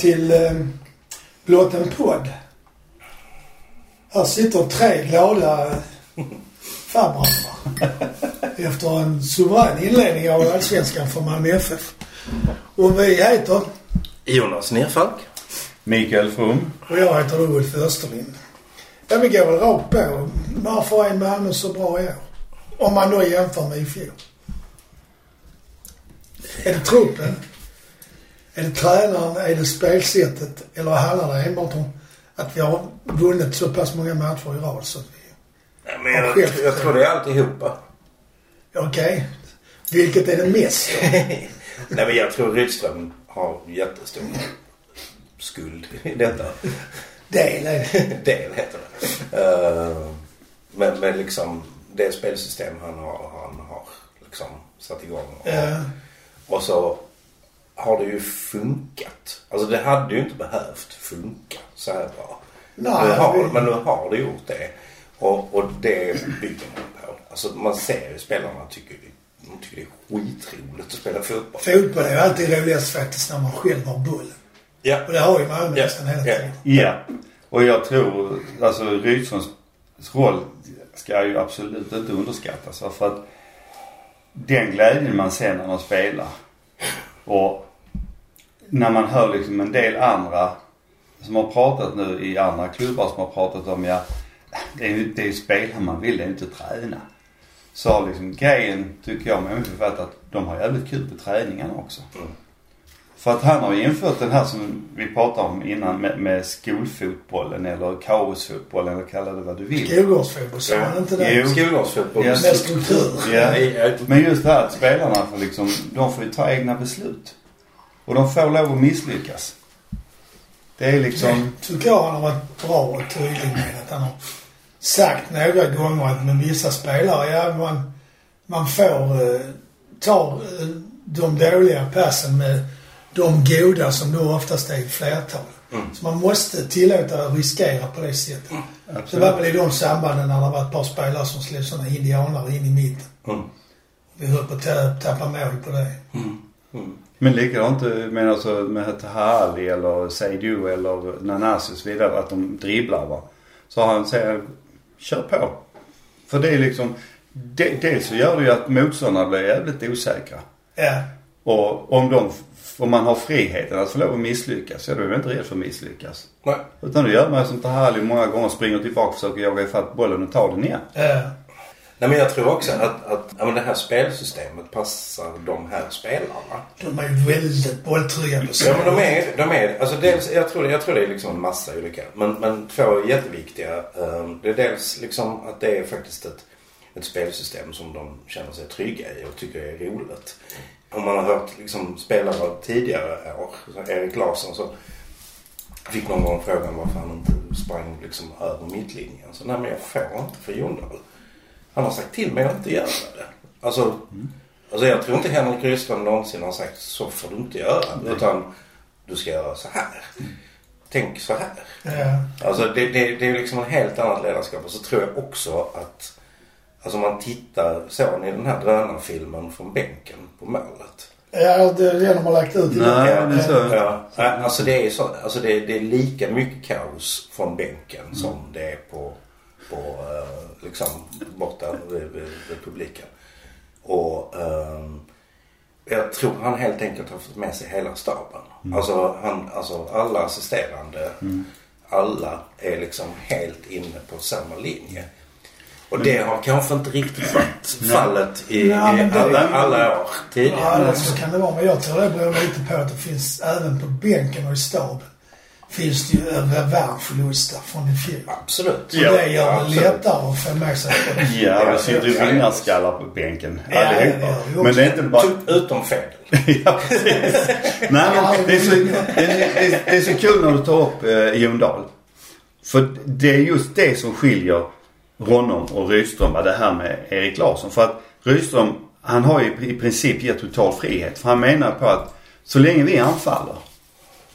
till eh, blott en podd. Här sitter tre glada farbröder. Efter en suverän inledning av Allsvenskan för Malmö FF. Och vi heter, Jonas Nerfalk. Mikael From. och jag heter Ulf Österlind. Ja, vi går väl rakt på. Varför är Malmö så bra i år? Om man då jämför med i fjol. Är det truppen? Är det tränaren? Är det spelsättet? Eller handlar det enbart om att vi har vunnit så pass många matcher i rad så att vi... Ja, men jag, jag tror det är alltihopa. Okej. Vilket är det mest? Nej men jag tror Rydström har jättestor skuld i detta. Del är det. Del heter det. Uh, men, men liksom det spelsystem han har, han har liksom satt igång. Och, Ja. och så har det ju funkat. Alltså det hade ju inte behövt funka så här bra. Nej, nu har, vi- Men nu har det gjort det. Och, och det bygger man på. Alltså man ser ju spelarna tycker, de tycker det är skitroligt att spela fotboll. Fotboll är ju alltid roligast faktiskt när man själv har bollen. Ja. Och det har ju Malmö Ja, nästan hela ja. tiden. Ja. Och jag tror, alltså Rydströms roll ska ju absolut inte underskattas. För att den glädjen man ser när man spelar och när man hör liksom en del andra som har pratat nu i andra klubbar som har pratat om ja, det är ju det är ju spelare man vill, det är inte träna. Så liksom grejen, tycker jag med MFF att de har jävligt kul på träningarna också. Mm. För att han har ju infört den här som vi pratade om innan med, med skolfotbollen eller kaosfotbollen eller kalla det vad du vill. Skolgårdsfotboll, sa han inte det? Jo. Skolgårdsfotboll. Ja. Med struktur. Ja. Men just det här att spelarna får liksom, de får ju ta egna beslut. Och de får lov att misslyckas. Det är liksom, tycker jag han har varit bra och tydlig med att han har sagt några gånger att med vissa spelare, ja man, man får eh, ta eh, de dåliga passen med de goda som då oftast är ett flertal. Mm. Så man måste tillåta att riskera på det sättet. Det var absolut. väl i de sambanden när det var ett par spelare som slog sådana indianare in i mitten. Mm. Vi höll på att ta- tappa mål på det. Mm. Men likadant men alltså med Tahali eller Seidu eller Nanasi och så vidare att de dribblar va. Så han säger kör på. För det är liksom, det, dels så gör det ju att motståndarna blir jävligt osäkra. Ja. Och om de, om man har friheten att få lov att misslyckas, så är du inte rädd för att misslyckas. Nej. Utan du gör man som Tahali många gånger springer tillbaka och försöker jaga ifatt bollen och ta den igen. Ja. Nej men jag tror också att, att ja, men det här spelsystemet passar de här spelarna. De är ju väldigt bolltrygga på Ja men de är, de är alltså dels, jag tror, jag tror det är liksom en massa olika. Men, men två jätteviktiga. eh, Det är dels liksom att det är faktiskt ett, ett spelsystem som de känner sig trygga i och tycker är roligt. Om man har hört liksom spelare tidigare år, Erik Larsson så fick någon gång frågan varför han inte sprang liksom över mittlinjen. Så nej men jag får inte för Jondal. Han har sagt till mig att inte göra det. Alltså, alltså jag tror inte Henrik Rydström någonsin har sagt så får du inte göra. Utan du ska göra så här. Tänk så här. Ja. Alltså det, det, det är liksom en helt annat ledarskap. Och så tror jag också att Alltså man tittar, såg ni den här drönarfilmen från bänken på målet? Ja, det är det de har lagt ut. Nej, Ja, det är så. Ja, alltså det är så, alltså det, det är lika mycket kaos från bänken som det är på, på eh, liksom borta vid, vid, vid publiken. Och ehm, jag tror han helt enkelt har fått med sig hela staben. Alltså, han, alltså alla assisterande, alla är liksom helt inne på samma linje. Och det har kanske inte riktigt varit fallet i, Ja, i alla, alla år tidigare. Ja, det- så kan det vara. Men jag tror det beror lite på att det finns även på bänken och i staben finns det ju revanschlusta från i fjol. Absolut. Så det gör det absolut. lättare att få med sig på det. Ja, det sitter ju vinnarskallar på bänken. Ja, allihopa. ju Men det är inte bara... Typ Utom Fedel. ja, precis. Nej, men det är, så, det, är, det, är, så kul när du tar upp eh, Jon Dahl. För det är just det som skiljer honom och Rydström, det här med Erik Larsson. För att Rydström, han har ju i princip gett total frihet. För han menar på att så länge vi anfaller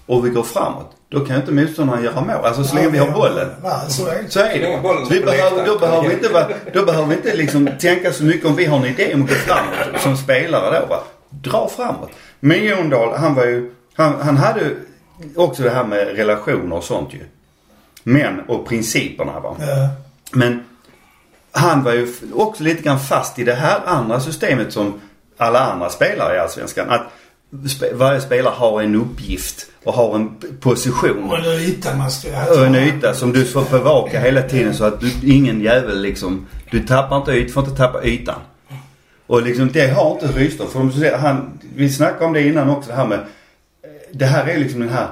och vi går framåt, då kan inte motståndaren göra mål. Alltså så länge vi har bollen. Så är det. Så är Så länge det. bollen Så vi behöver, då, behöver vi inte, då behöver vi inte liksom tänka så mycket om vi har en idé om att gå framåt som spelare då va. Dra framåt. Men Jon Dahl, han var ju, han, han hade också det här med relationer och sånt ju. Men, och principerna va. Ja. Men han var ju också lite grann fast i det här andra systemet som alla andra spelare i Allsvenskan. Att varje spelare har en uppgift och har en position. Och en yta man ska Och en yta som du får bevaka hela tiden så att du, ingen jävel liksom, du tappar inte ytan, får inte tappa ytan. Och liksom det har inte Rydström. För de han, vi snackade om det innan också det här med, eh, det här är liksom den här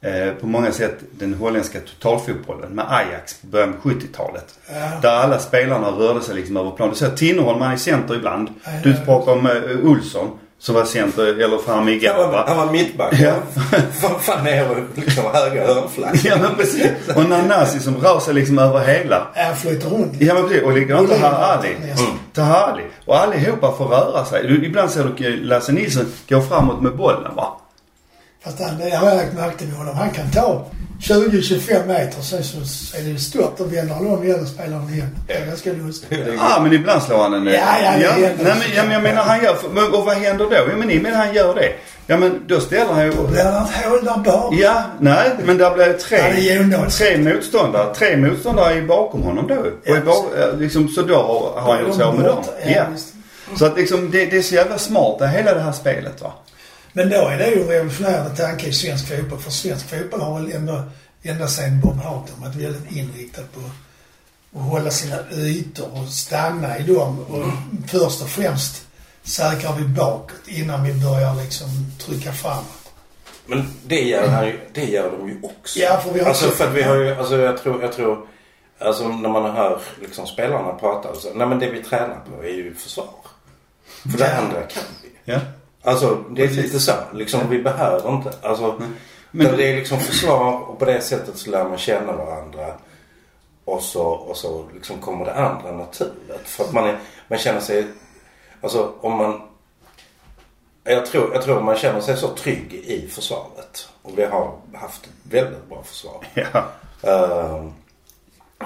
eh, på många sätt den holländska totalfotbollen med Ajax på början på 70-talet. Ja. Där alla spelarna rörde sig liksom över plan. Du ser Tinnerholm, han är center ibland. Ja, Du ja. pratar om uh, Olsson som var center eller framme igår Han var, va? han var mittback. Ja. Fan, fan ner och liksom höga hörnflack. Ja men precis. Och Nanasi som rör sig liksom över hela. Ja, flyter runt. Ja men precis. Och likadant Volym. Tahali. Mm. Tahali. Och allihopa får röra sig. Du, ibland ser du Lasse Nilsson gå framåt med bollen va? Fast han, det har jag lagt märke till med honom. Han kan ta 20-25 meter sen så är det stopp. Då vänder han om igen och spelar den igen. Det är ganska lustigt. Ja men ibland slår han en... Ja, ja, ja. Nej, men, ja, men jag menar han gör... Men, och vad händer då? Ja men ni menar han gör det. Ja men då ställer han ju... Då blir det ett hål där bak. Ja, nej men där blir det tre, Ja, det tre motståndare. Tre motståndare är bakom honom då. Och Ja, är bak, liksom, så då har, har han gjort så med dem. Ja. Så att liksom det, det är så jävla smart det hela det här spelet va. Men då är det ju en revolutionerande tanke i svensk fotboll. För svensk fotboll har väl ändå, ända sedan Bob Houghton varit väldigt inriktad på att hålla sina ytor och stanna i dem. Och först och främst säkrar vi bakåt innan vi börjar liksom trycka framåt. Men det gör, han ju, det gör de ju också. Ja, för vi har Alltså för att vi har ju, alltså jag tror, jag tror, alltså när man hör liksom spelarna prata och så, nej men det vi tränar på är ju försvar. För det andra kan vi. Ja. Alltså det är Precis. lite så. Liksom vi behöver inte, alltså. Men- Men det är liksom försvar och på det sättet så lär man känna varandra. Och så, och så liksom kommer det andra naturligt. För att man, är, man känner sig, alltså om man jag tror, jag tror man känner sig så trygg i försvaret. Och vi har haft ett väldigt bra försvar. Ja. Ehm,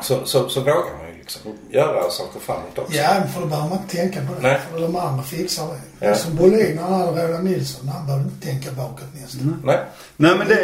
så, så, så vågar man ju liksom göra saker framåt också. Ja, för då behöver man inte tänka på det. Nej. För de andra fixar det. Ja. Som Bolin, han hade Roland Nilsson. Han behövde inte tänka bakåt nästan. Nej. Nej men det...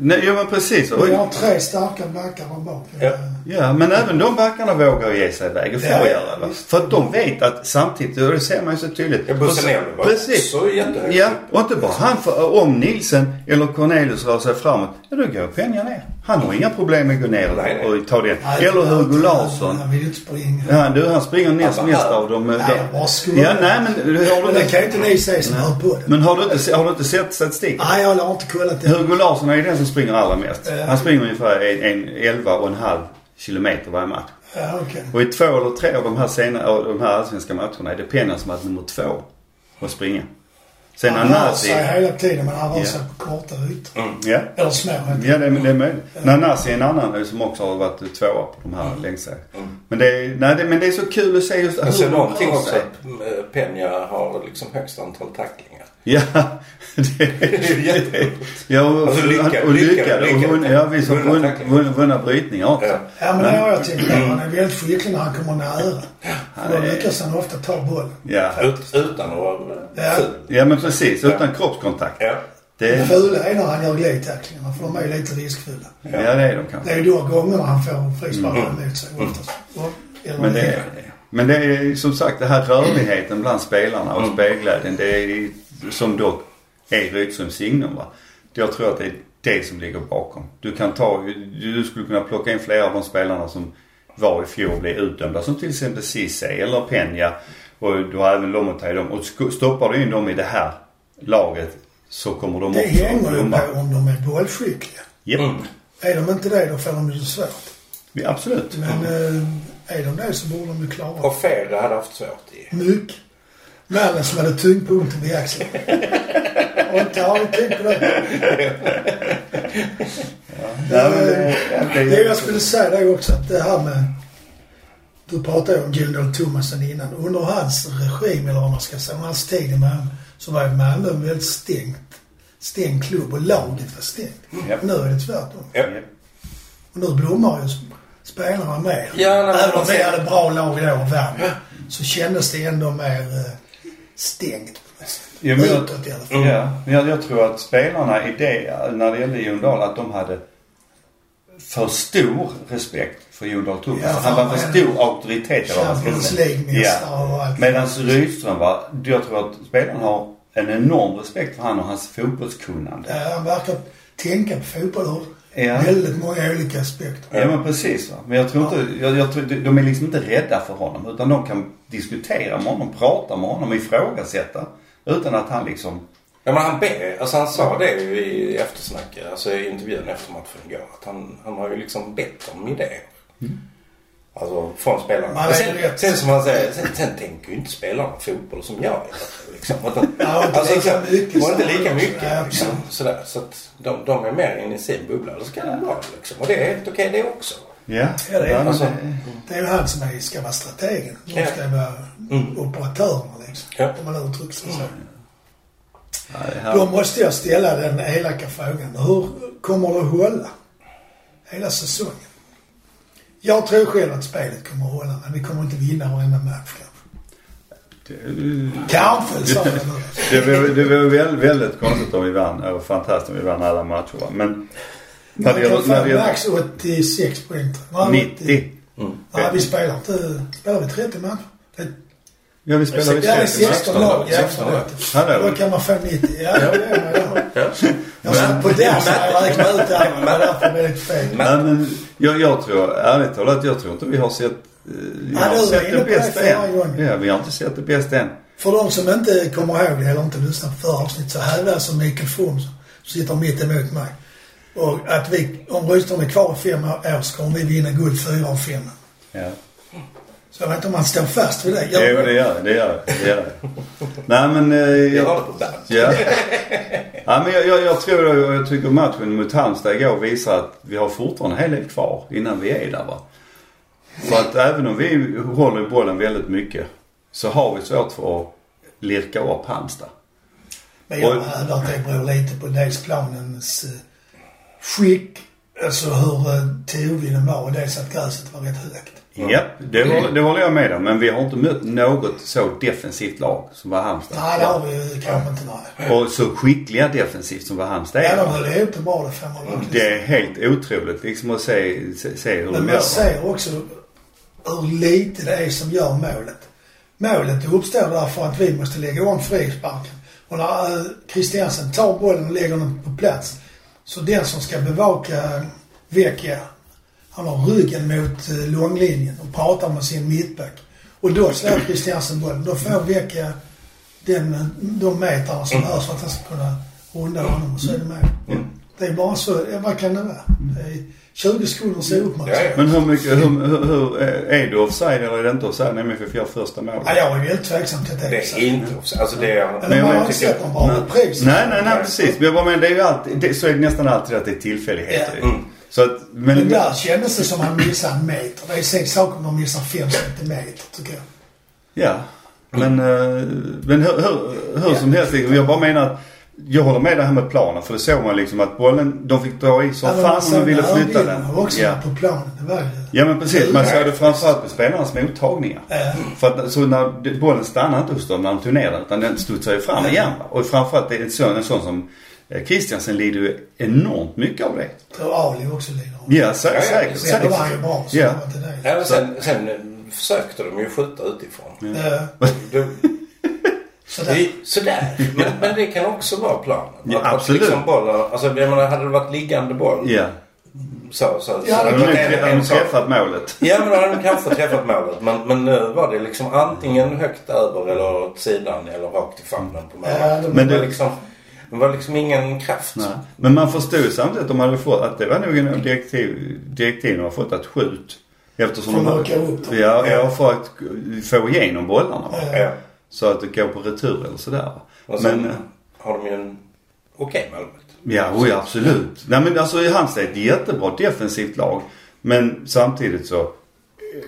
Nej, ja men precis. Vi har Och, tre starka backar där bak. Ja. ja men även de backarna vågar ge sig iväg och får Ja, göra det. För att de vet att samtidigt, och det ser man ju så tydligt. Ja, Bussanelli var Precis. också jättehögt Ja, och inte bara han. För om Nielsen eller Cornelius rör sig framåt, ja då går Peña ner. Han har inga problem med att gå ner Nej, nej. och ta den. Nej, Eller Hugo Larsson. Han vill inte springa. Ja, du, han springer näst mest av dem. Nej, jag bara skojar. Ja, nej men har du Men det kan ju inte... ni se som hör på det. Men har du inte, har du inte sett statistiken? Nej, jag har inte kollat det. Hugo Larsson är ju den som springer allra mest. Ja. Han springer ungefär en, en 11 och en halv kilometer varje match. Ja, okej. Och i två eller tre av de här, sena, av de här allsvenska matcherna är det Peña som varit nummer två att springa. Sen Han rör sig hela tiden men han rör sig på korta ytor. Ja. Eller små helt Ja, det det är möjligt. Nanasi är en annan som också har varit tvåa på de här längsta. Men, det är, nej, det, men det är så kul att se just sen de rör också sig. att eh, Peña har liksom högst antal tacklingar. Ja, det är ju. Ja, och, Alltså, lycka- och lycka- lyckade. lycka- Och vunna, ja, visst. Och vunna vunna, vunna, brytningar också. Ja. Ja, men det har jag tänkt på. Han är väldigt skicklig när han kommer nära. För då är- lyckas han ofta ta bollen. Ja. Ut, utan att vara Ja. ja, men precis. Utan kroppskontakt. Ja. Det Det, fula är när han gör glidtacklingarna för de är lite riskfulla. ja, det är de Det kanske. är ju då gångerna han får frisparkar emot sig oftast. Och- Eller Men det, är, men det är som sagt det här rörligheten bland spelarna och spelglädjen. Det är som dock är Rydströms signum va. Jag tror att det är det som ligger bakom. Du kan ta, du skulle kunna plocka in flera av de spelarna som var i fjol och blev utdömda. Som till exempel Ceesay eller Peña. Och du har även Lomotey i dem. Och stoppar du in dem i det här laget så kommer de Det också att hänger ju på om de är bollskickliga. Japp. Mm. Är de inte det då får de det svårt. Ja, absolut. Men eh, är de det så borde de ju klara det. Och Ferre hade haft svårt i. Mycket. Mannen som hade tyngdpunkten vid axeln. Och inte har ni tänkt på det? Nej, men det, det, Det jag skulle säga det är också att det här med... Du pratade ju om Gildor Thomasen innan. Under hans regim, eller vad man ska säga, hans tid i Malmö, så var ju Malmö en väldigt stängt, stängd klubb och laget var stängt. Ja. Nu är det tvärtom. Ja. Och nu blommar ju spelarna mer. Ja, Även om men- vi hade bra lag då och vann, så kändes det ändå mer eh, stängt på något sätt. Ja, men jag, Utåt i alla fall. ja, men jag, jag tror att spelarna i det, när det gällde Jon Dahl, att de hade för stor respekt för Dahl Torup. Ja, han var för stor auktoritet eller vad man ska säga. Medan Rydström var, jag tror att spelarna har en enorm respekt för han och hans fotbollskunnande. Ja, han verkar tänka på fotboll Ja. väldigt många olika aspekter. Ja men precis va. Men jag tror inte, jag, jag tror, de är liksom inte rädda för honom. Utan de kan diskutera med honom, prata med honom, ifrågasätta. Utan att han liksom, Ja men han ber, alltså han sa det ju i eftersnacket, alltså i intervjun efter matchen igår. Att han, han har ju liksom bett om idéer. Alltså från spelarna. Man sen, sen som han säger, sen, sen tänker ju inte spelarna fotboll som jag gör. Liksom. Ja, inte alltså, lika så- mycket Och inte så. lika mycket. Ja, liksom, sådär. Så att de, de är mer inne i sin bubbla. Då ska det vara liksom. Och det är helt okej det också. ja. Ja, det är alltså- det- Det är ju han som är, ska vara strategen. De Ja. ska vara Mm. operatörerna liksom. Ja. Om man uttrycker sig så. ja, det här- Då måste jag ställa den elaka frågan. Hur kommer det hålla? Hela säsongen. Jag tror själv att spelet kommer att hålla, men vi kommer inte vinna varenda match kanske. Kanske, sa. Det var, det var väldigt, väldigt konstigt om vi vann. Eller fantastiskt om vi vann alla matcher va. Men när det gäller, när det gäller max 86 poäng. tror jag. Nej, 90. Mm. Nej, vi spelar inte... Spelar vi 30 matcher? Det- Ja vi spelar vid Ja, det är 30 16 matcher. lag. Ja, 16 lag. Hallå. Då kan man få 90. Ja, det är man. Ja. Jag satt på det så jag räknade ut det här. Det var därför det blev fel. Nej men jag, jag tror, ärligt talat, jag tror inte vi har sett, eh, vi Ja, har var sett det bästa än. Ja, vi har inte sett det bästa än. För de som inte kommer ihåg det eller inte lyssnat på förra avsnittet så hävdar alltså Mikael From som sitter mitt emot mig. Och att vi, om Rydström är kvar i fem år så kommer vi vinna guld fyra av fem. Ja. Så jag vet inte om man står fast vid det. Jo, det gör det. Gör det. gör det. Nej men... Eh, Jag har det på band. ja. ja men jag, jag, jag tror och jag tycker matchen mot Halmstad igår visar att vi har fortfarande en hel del kvar innan vi är där va. För att även om vi håller i bollen väldigt mycket så har vi svårt för att lirka upp Halmstad. Men jag hävdar att det beror lite på dels planens eh, skick, alltså hur eh, teovinden var och dels att gräset var rätt högt. Ja, det, håller- det håller jag med om. Men vi har inte mött något så defensivt lag som var Halmstad. Nej, det har vi kanske inte. Nej. Och så skickliga defensivt som var Halmstad Ja, är. de höll ihop det bra det man verkligen Det är helt otroligt liksom att se, se, se hur Men de man gör. ser också hur lite det är som gör målet. Målet uppstår därför att vi måste lägga om frisparken. Och när eh, Christiansen tar bollen och lägger den på plats så den som ska bevaka Vecchia, han har ryggen mot eh, långlinjen och pratar med sin mittback. Och då slår Christiansen bollen. Då får Vecchia den, eh, de metrarna som behövs för att han ska kunna runda honom och så är det mål. Det är bara så, vad kan det vara? Det är 20 sekunders Ja, ouppmärksamhet. ja. Men hur mycket, hur, hur, hur, är du offside eller är det inte offside när MFF gör första målet? Ja, jag är väldigt tveksam till att det Det så. är inte offside. Alltså det är... Eller Men man jag har inte sett någon bra repris. Nej, nej, nej precis. Men jag bara menar, det är ju alltid, det, så är det nästan alltid att det är tillfälligheter. Ja. Mm. Så att, men, Men där kändes det som att han missade en meter. Det är sex saker om de missar fem centimeter, tycker jag. Ja. Men, eh, men hur, hur, hur som helst, liksom, jag bara menar att jag håller med det här med planen. För det såg man liksom att bollen, de fick dra i Ja, men fan man de ville flytta den. också Ja. på planen. Det var ju... ja men precis, man såg det framförallt på spelarnas mottagningar. Ja. För att, så när det- bollen stannade inte hos dem när de tog ner den utan den studsade ju fram igen. Och framförallt det är en sån, en sån som eh, Christiansen lider ju enormt mycket av det. Jag tror Ali också lider av det. Ja, sä- Ja, ja, säkert. Sen då var han ju säkert. bra, så Ja. det var. Ja, men sen, sen eh, försökte de ju skjuta utifrån. Ja. Det, Sådär. det, sådär. Men, men det kan också vara planen. Ja, Att- att absolut. Liksom bollen, alltså jag menar, hade det varit liggande boll Ja. så, så, Ja, så det De träffat målet. Ja men då hade de kanske träffat målet. Men, men nu var det liksom antingen högt över eller åt sidan eller rakt i famnen på målet. Ja, det- men var liksom, det var liksom ingen kraft. Nej. Men man förstod samtidigt att de hade fått, att det var nog en direktiv, direktiv de har fått att skjut. Eftersom För de lucka upp dem. Ja, ja, för att få igenom bollarna. Ja. Ja. Så att det går på retur eller sådär. Och sen Men, har de ju en okej målvakt. ja, oj, absolut. Nej men alltså Halmstad är ett jättebra defensivt lag. Men samtidigt så,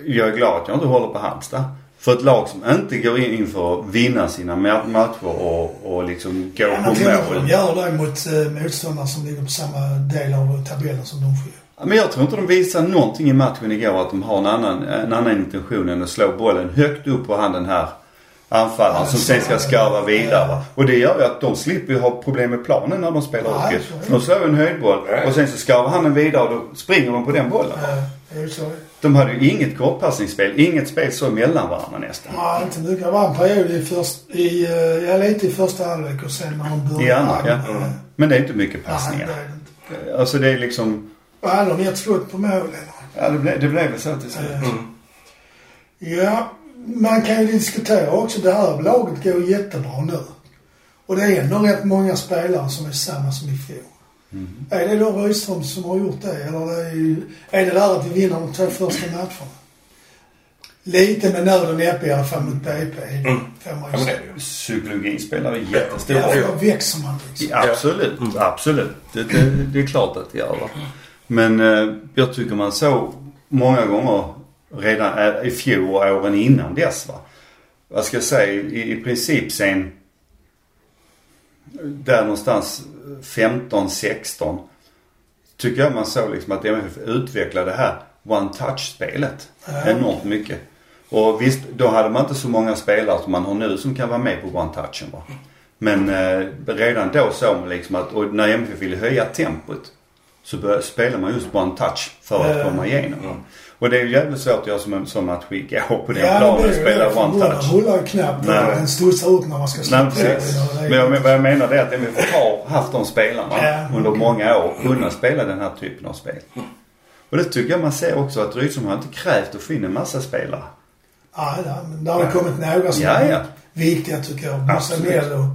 jag är glad att jag inte håller på Halmstad. För ett lag som inte går in, in för att vinna sina ma- matcher och, och liksom gå Ja, på med de mål. gör det mot eh, motståndare som ligger på samma del av tabellen som de får. Ja, Men jag tror inte de visar någonting i matchen igår att de har en annan, en annan intention än att slå bollen högt upp på handen här. Anfallaren Ja, som sen ska skarva vidare. Och det gör ju att de slipper ju ha problem med planen när de spelar Ja, hockey. För de slår en höjdboll Ja. och sen så skarvar han den vidare och då springer de på den bollen. Det är ju så. De hade ju inget kortpassningsspel, inget spel så mellan varandra nästan. Ja, inte mycket. Det var en period i, först, i, eh, ja, lite i första halvlek och sen när de började. I andra, ja. eh, Men det är inte mycket Nej, det passningar. är det inte. Alltså det är liksom, Vad hade de gett skott på mål eller? ja det blev, det blev väl så till slut. Eh, Ja, man kan ju diskutera också. Det här laget går jättebra nu. Och det är ändå rätt många spelare som är samma som i fjol. Är det då Rydström som har gjort det? Eller är det, är det där att vi vinner de två första matcherna? Lite med nöd och näppe i alla fall mot BP. Mm. Ja, men det. Psykologin spelar ju jättestor Ja, roll. då växer man liksom. Ja, absolut, absolut. Det, det, det är klart att det gör. Va? Men eh, jag tycker man såg många gånger redan eh, i fjol och åren innan dess. Va? Vad ska jag säga, i, i princip sen där någonstans 15, 16 tycker jag man såg liksom att MFF utvecklade det här one touch-spelet Ja. enormt mycket. Och visst, då hade man inte så många spelare som man har nu som kan vara med på one touchen va. Men eh, redan då såg man liksom att, och när MFF ville höja tempot så började, spelade man just one touch för att Ja. komma igenom. va. Och det är ju jävligt svårt att göra som en sån match igår på den Ja, planen och är spela one touch. rullar ju knappt. Nej. Den studsar upp när man ska slå den. och är- Men jag, vad jag menar det är att MFF har haft de spelarna Ja, under okej. många år kunnat spela den här typen av spel. Och det tycker jag man ser också att Rydström har inte krävt att få in en massa spelare. Ja, ja, men det har ju kommit några som Ja, är ja. viktiga tycker jag. Absolut. Mello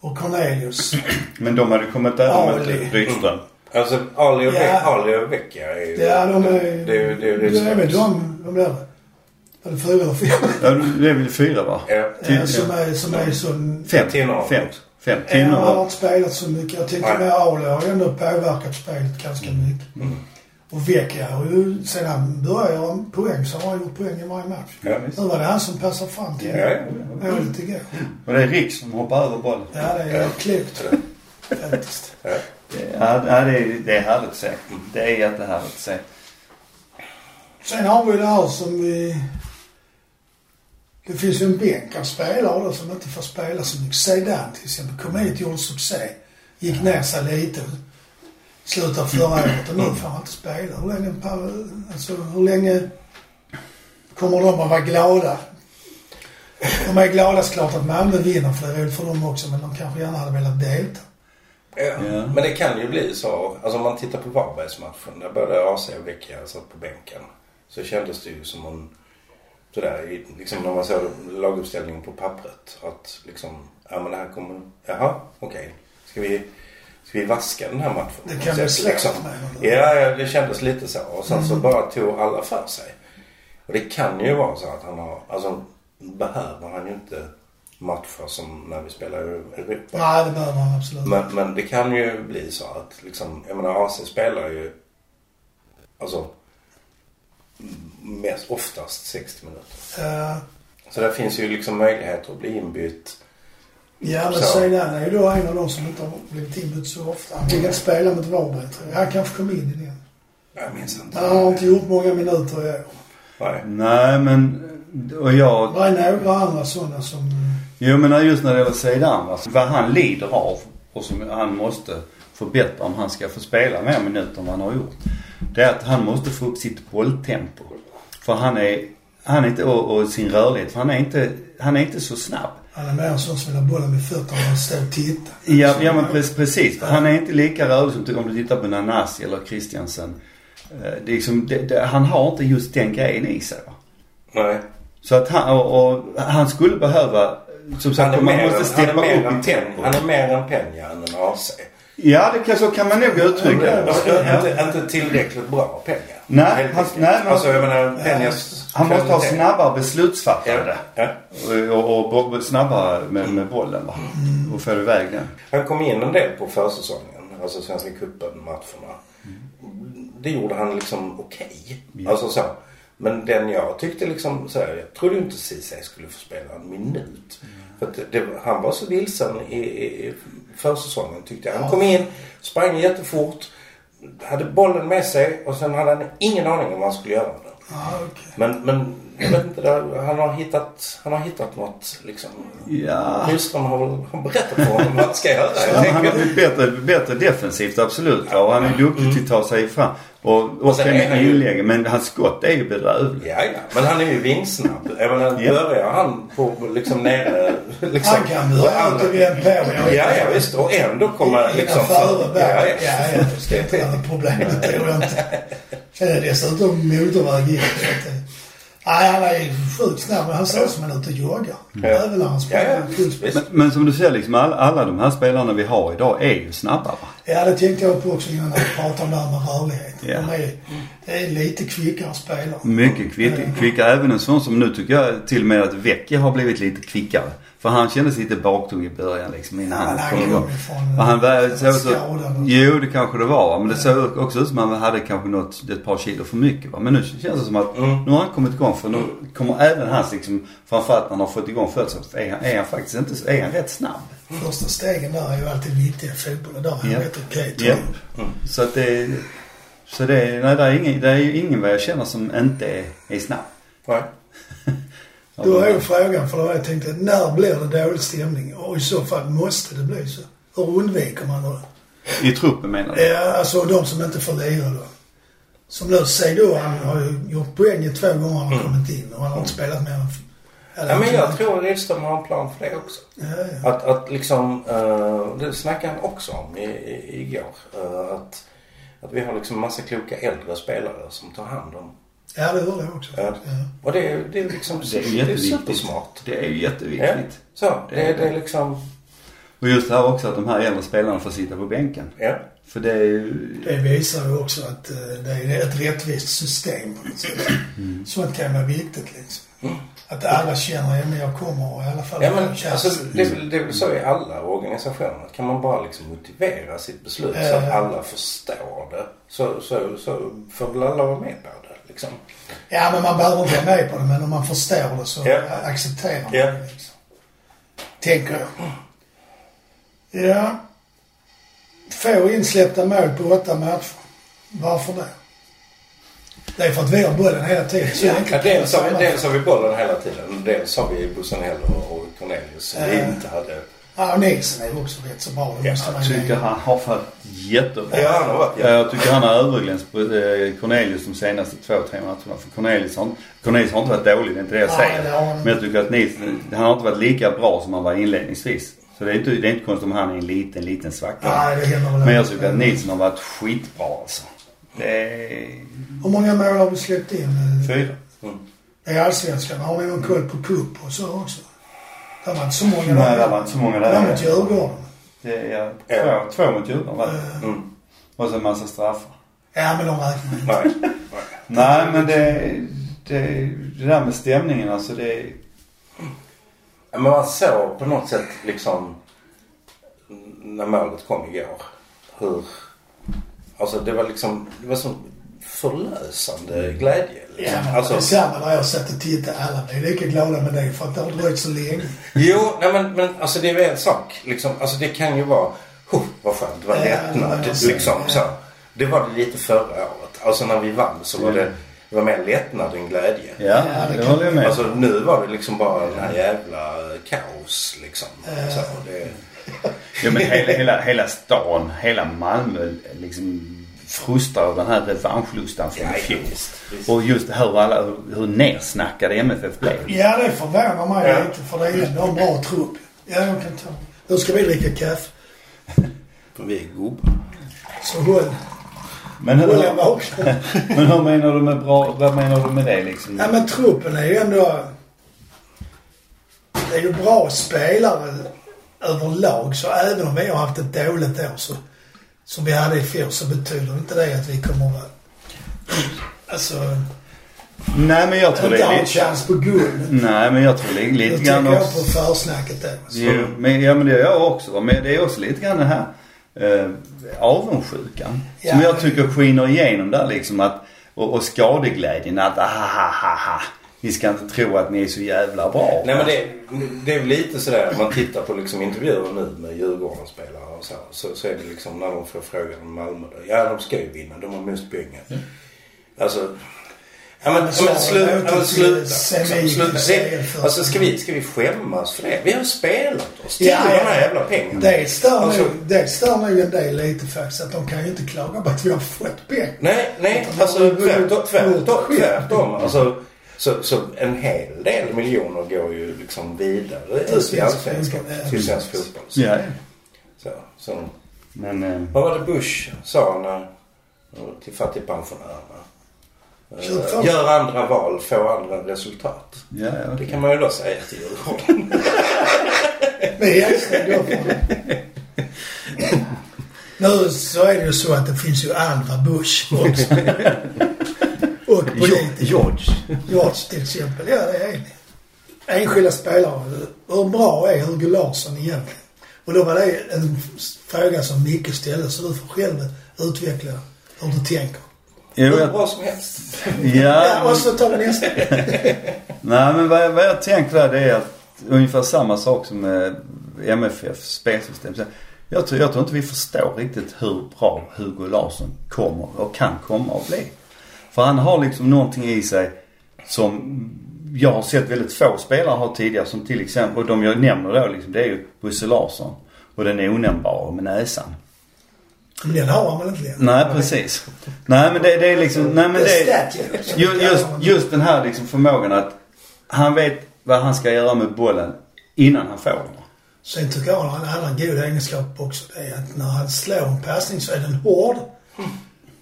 och Cornelius. Men de hade kommit över med Rydström. Alltså Ali och, Ja. Ali och Vecchia är ju... Ja, de är... Det är ju det är, ju det är väl de, de där. Är det fyra eller fem? Ja, det är väl fyra va? Ja. Ja, som är, som är så... Fem. Tinnor. Fem. Fem. Ja, han har inte spelat så mycket. Jag tycker Nej. med Ali har ändå påverkat spelet ganska mycket. Och Vecchia har ju, sedan han började göra poäng så har han gjort poäng i varje match. Ja, visst. Nu var det han som passade fram till Ja, ja, ja. målet igår. Och det är Rick som hoppar över bollen. Ja, det är klokt faktiskt. Ja. Ja, det, är, det är härligt att se. Det är jättehärligt att se. Sen har vi det här som vi... Det finns ju en bänk av spelare då som inte får spela så mycket. Zeidan till exempel kom hit, gjorde succé. Gick ner sig lite. Slutet av förra året och nu får han inte spela. Hur länge, alltså, hur länge kommer de att vara glada? De är glada såklart att Malmö vinner för det är roligt för dem också men de kanske gärna hade velat delta. Ja. Men det kan ju bli så. Alltså om man tittar på Varbergsmatchen där både AC och Vecchia satt på bänken. Så kändes det ju som en sådär, liksom när man såg laguppställningen på pappret. Att liksom, ja men det här kommer, jaha okej. Ska vi, ska vi vaska den här matchen? Det kan bli Så, svårt med. Ja, ja, det kändes lite så. Och sen så bara tog alla för sig. Och det kan ju vara så att han har, alltså behöver han ju inte matcher som när vi spelar Europa. Nej, det behöver han absolut. Men, men det kan ju bli så att liksom, jag menar AC spelar ju alltså mest, oftast 60 minuter. Eh, Så där finns ju liksom möjligheter att bli inbytt. Ja, men. Zeidan är ju då en av de som inte har blivit inbytt så ofta. Han fick inte spela mot Varberg tror jag. Han kanske kom in i den. Jag minns inte. Han har inte gjort många minuter i år. Nej. Nej men, och jag, Det är några andra sådana som... Jo men just när det gäller Zeidan va. Vad han lider av och som han måste förbättra om han ska få spela mer minuter än vad han har gjort. Det är att han måste få upp sitt bolltempo. För han är, han är inte, och, och sin rörlighet. För han är inte, han är inte så snabb. Han är mer en sån som vill ha bollen med fötterna och stå och titta. Ja, ja men pre- precis. Han är inte lika rörlig som om du tittar på Nanasi eller Christiansen. Eh, Det är liksom, det, det, han har inte just den grejen i sig va. Nej. Så att han, och, och han skulle behöva, som sagt, man måste steppa upp i tempo. Han är mer en Peña än en AC. Ja, det kan, så kan man nog uttrycka det. Inte, inte tillräckligt bra Peña. Nej, han- nej, men- Alltså jag menar Peñas Han måste ha snabbare beslutsfattande. Ja, ja. Och, och, och snabbare med, med bollen va. Och få iväg den. Han kom in en del på försäsongen. Alltså Svenska cupen-matcherna. Det gjorde han liksom okej. Ja. Alltså så. Men den jag tyckte liksom så här, Jag trodde inte Ceesay skulle få spela en minut. För att det, han var så vilsen i, i, försäsongen tyckte jag. Han kom in, sprang jättefort. Hade bollen med sig och sen hade han ingen aning om vad han skulle göra med den. Ja, okej. Men, men jag vet inte, han, har hittat, han har hittat något liksom. Ja. Nyström har väl har berättat för honom vad han ska göra. Ja, han har blivit bättre, bättre defensivt absolut. Ja. Och han är duktig till att ta sig fram. Och, och sen sen är han ju-. Men hans skott är ju bedrövligt. Ja, ja. Men han är ju vingsnabb. Menar, Ja. börjar han på liksom nere... Liksom, Han kan börja och återigen på. Jag Ja, ja visst. Och ändå komma liksom... Före ja, ja, ja. ja, ja. Det ska inte vara något problem. Det tror jag inte. Sen är det dessutom motorväg in. Nej, han är ju sjukt snabb. Men han ser ut som han ute och joggar. Även när han Ja. Men, men som du ser liksom alla, alla de här spelarna vi har idag är ju snabba va? Ja, det tänkte jag på också innan jag pratade om det här med rörlighet. Ja. De är, det är lite kvickare spelare. Mycket kvick, kvickare. Även en sån som nu tycker jag till och med att Vecchia har blivit lite kvickare. För han kändes lite baktung i början liksom innan Ja, han kom igång. Och han var, såg så, skadad. Jo det kanske det var men det såg också ut som att han hade kanske något, ett par kilo för mycket va. Men nu känns det som att Mm. nu har han kommit igång för nu kommer även hans liksom, framförallt när han har fått igång så är han, är han faktiskt inte så, är han rätt snabb. Första stegen där är ju alltid viktiga i fotboll. Och där är han rätt okej Ja. jag. Så att det, så det, nej det är ingen, det är ju ingen vad jag känner som inte är, är snabb. Nej. Då är ju frågan, för då har jag tänkt att när blir det dålig stämning? Och i så fall måste det bli så. Hur undviker man det? I truppen menar du? Ja, alltså de som inte får lira då. Som nu Seydou, han har ju gjort poäng två gånger han har kommit in och han har inte spelat mer än... eller Ja, men jag tror Rydström har en plan för det också. Ja, ja. Att, att liksom, uh, det snackade han också om i, i, igår. Uh, att, att vi har liksom massa kloka äldre spelare som tar hand om. Ja, det hörde jag också. Ja. Ja. Och det är, det är liksom Det är det är jätteviktigt. supersmart. Det är ju Ja. jätteviktigt. Så, det, det är liksom, Och just det här också att de här äldre spelarna får sitta på bänken. ja. För det är ju... Det visar ju också att eh, det är ett rättvist system på något sätt. Mm. Sånt kan vara viktigt liksom. Att alla känner, ja men jag kommer i alla fall Ja men alltså, det, är det är väl så i alla organisationer. Kan man bara liksom motivera sitt beslut så Ja, att ja. alla förstår det. Så, så, så får väl alla vara med på det liksom. Ja, men man behöver inte vara med på det. Men om man förstår det så Ja. accepterar man Ja. det liksom. Tänker jag. Ja. Få insläppta mål på åtta matcher. Varför det? Det är för att vi har bollen hela tiden. Så Ja, dels, har vi, dels har vi bollen hela tiden. Dels har vi Busanello och Cornelius som vi Ja. inte hade. Ja, och Nilsson är ju också rätt så bra. Det Ja, Jag tycker han har varit jättebra. Ja, han har varit Ja, Jag tycker han har överglänst eh, Cornelius de senaste två, tre matcherna. För Cornelius har, Cornelius har inte varit dålig, det är inte det jag Nej, säger. det har. Men jag tycker att Nilsson, han har inte varit lika bra som han var inledningsvis. Så det är inte, det är inte konstigt om han är en liten, liten svacka. Nej, det Men jag tycker att Nilsson har varit skitbra alltså. Det är... Hur många mål har vi släppt in? Fyra. Det är allsvenskan. Har vi någon koll på cup och så också? Det var inte så många Nej, det var inte så många Det var där. mot Djurgården. Det är Ja. två, två mot Djurgården va? Mm. Och så en massa straffar. Ja, men de räknar inte. Nej. Nej men det, det, det där med stämningen alltså det... Ja, Men man såg på något sätt liksom när målet kom igår. Hur... Alltså det var liksom, det var sån förlösande glädje. Ja, Liksom. men alltså, det är samma när jag satt och tittade. Alla blev lika glada med det för att det har dröjt så länge. Jo, nej men, men alltså det är väl en sak. Liksom, alltså det kan ju vara, oh, vad skönt, det var Ja, lättnad. det liksom, ja. så. Det var det lite förra året. Alltså när vi vann så var det, det var mer lättnad än glädje. Ja, Ja, det det kan- håller jag med. Alltså nu var det liksom bara den här jävla kaos liksom. Så, det, Ja men hela, hela, hela stan, hela Malmö liksom frustrar av den här revanschlustan från Ja, fjol. visst, visst. Och just hur alla, hur nersnackade MFF blev. Ja, det förvånar mig Ja. lite för det är ändå en bra trupp. Ja, jag kan ta. Då ska vi dricka kaffe. för vi är gubbar. Så håll, Men hur, men hur menar du med bra, vad menar du med det liksom? Ja, men truppen är ju ändå... Det är ju bra spelare överlag. Så även om vi har haft ett dåligt år så, som vi hade i fjol så betyder inte det att vi kommer att. Alltså, Nej men jag tror det är lite... chans på guld. Nej men jag tror det är Då lite tänker grann jag också... på försnacket där. Alltså. Jo, men, ja men det gör jag också. Men det är också lite grann den här eh, avundsjukan. Ja, som jag tycker skiner igenom där liksom att och, och skadeglädjen att ah, Ni ska inte tro att ni är så jävla bra. Nej men det, det är väl lite sådär om man tittar på liksom intervjuer nu med Djurgården-spelare och så, så. Så är det liksom när de får frågan om Malmö. då, Ja de ska ju vinna, de har mest pengar. Alltså, Ja men, så men sluta. åter Ja, sluta. semi- sluta. Alltså ska vi, ska vi skämmas för det? Vi har spelat oss till Ja, de ja. här jävla pengarna. Det stör, Alltså- nog, det stör nog en del lite faktiskt. Att de kan ju inte klaga på att vi har fått pengar. Nej, nej. Alltså tvärtom. tvärtom. Alltså, så, så en hel del miljoner går ju liksom vidare Till ut i svensk allsvenskan. fotboll, ja. Till svensk fotboll. Så, Ja, så, så. men... Eh, Vad var det Bush sa när, till fattigpensionärerna? Gör andra val, få andra resultat. ja, ja. Det kan man ju då säga till Djurgården. Nu så är det ju så att det finns ju andra Bush också. Politiker. George. George till exempel. Ja, det är det. Enskilda spelare. Hur bra är Hugo Larsson egentligen? Och då var det en fråga som Micke ställde så du får själv utveckla hur du tänker. Jo, Hur jag, bra som helst. Ja, och så tar vi nästa. Nej men vad jag, vad jag tänker där det är att ungefär samma sak som med MFF spelsystem. Jag tror, jag tror inte vi förstår riktigt hur bra Hugo Larsson kommer och kan komma att bli. För han har liksom någonting i sig som jag har sett väldigt få spelare ha tidigare. Som till exempel, och de jag nämner då liksom, det är ju Bosse Larsson. Och den onämnbara med näsan. Men den har han väl inte längre? Nej precis. Nej men det, det är liksom, nej men det är, Just, just den här liksom förmågan att han vet vad han ska göra med bollen innan han får den. Sen tycker jag han har en god egenskap också. Det är att när han slår en passning så är den hård.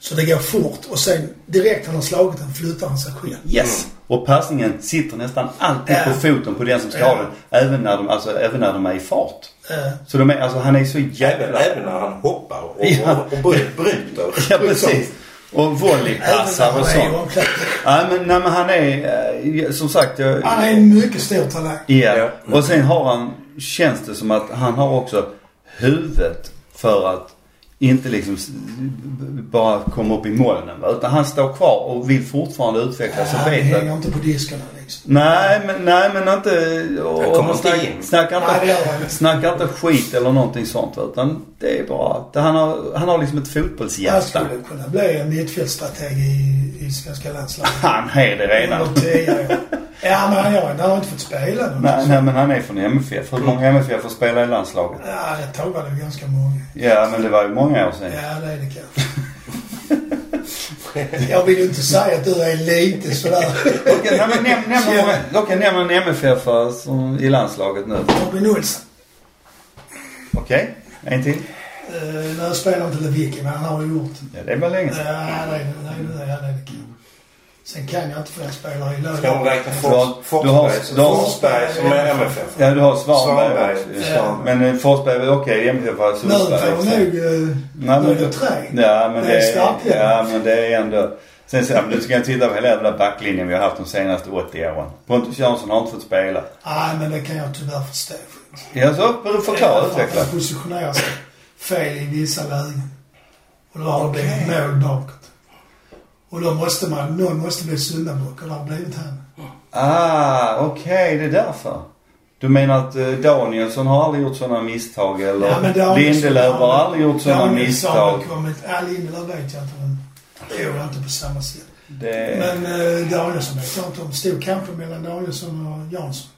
Så det går fort och sen direkt han har slagit den flyttar han sig själv. Yes! Och passningen sitter nästan alltid Ja. på foten på den som ska Ja. ha den. Även när de, alltså, även när de är i fart. Eh, Så de är, alltså han är så Även, jävla... även när han hoppar och, Ja. och, och bry- bryter. Ja precis. Och volleypassar även och sånt. Nej men, nej, men han är, eh, som sagt jag... Han är en mycket stor talang. Ja. Ja. Och sen har han, känns det som att han har också huvudet för att inte liksom bara komma upp i molnen va? Utan han står kvar och vill fortfarande utvecklas Han och vet att hänger inte på diskarna liksom. Nej men, nej men inte... Och, Han kommer och inte snack, in. Det inte, han inte. skit eller någonting sånt utan det är bara att han har, han har liksom ett Han fotbollshjärta. skulle kunna bli en mittfältstrateg i, i svenska landslaget. Han är det redan. Under tio år. Ja, men han, gör, han har inte fått spela nu. Nej, nej men han är från MFF. Hur många MFF får spela i landslaget? Ja, ett tag var det ganska många. Ja men det var ju många år sedan. Ja, det är det kanske. Jag vill ju inte säga att du är lite sådär. Okej, nej, men nämn en MFF i landslaget nu. Robin Olsson. Okej, en till. Uh, nu spelar inte Lewicki, men han har ju gjort. Ja, det var länge Ja, sedan. är det. är det, ja, det, är det. Sen kan jag inte fler spelare i Ska hon räkna Du har- Fors- du har- Forsberg Forsberg som är MFF? Ja, du har Svanberg, Svanberg. Men eh, Forsberg, var okej, MFF var Nu får också. nog... Nej, nu är det tre. ja, men Det det, är ja, men det är ändå... Sen så, du ska titta på hela den där backlinjen vi har haft de senaste 80 åren. Pontus Jansson har inte fått spela. Nej, men det kan jag tyvärr förstå. Ja, så förklara, utveckla. Han positionerar sig fel i vissa lägen. Och då har det blivit mål bakåt. Och då måste man, någon måste bli syndabock och det har blivit han. Ah, okej, det är därför. Du menar att eh, Danielsson har aldrig gjort sådana misstag eller Ja, Danielsson Lindelöf har aldrig gjort sådana Danielsson har misstag? kommit, ja Lindelöf vet jag inte men det är inte på samma sätt. Det, Men eh, Danielsson vet jag inte om. Stor kanske mellan Danielsson och Jansson.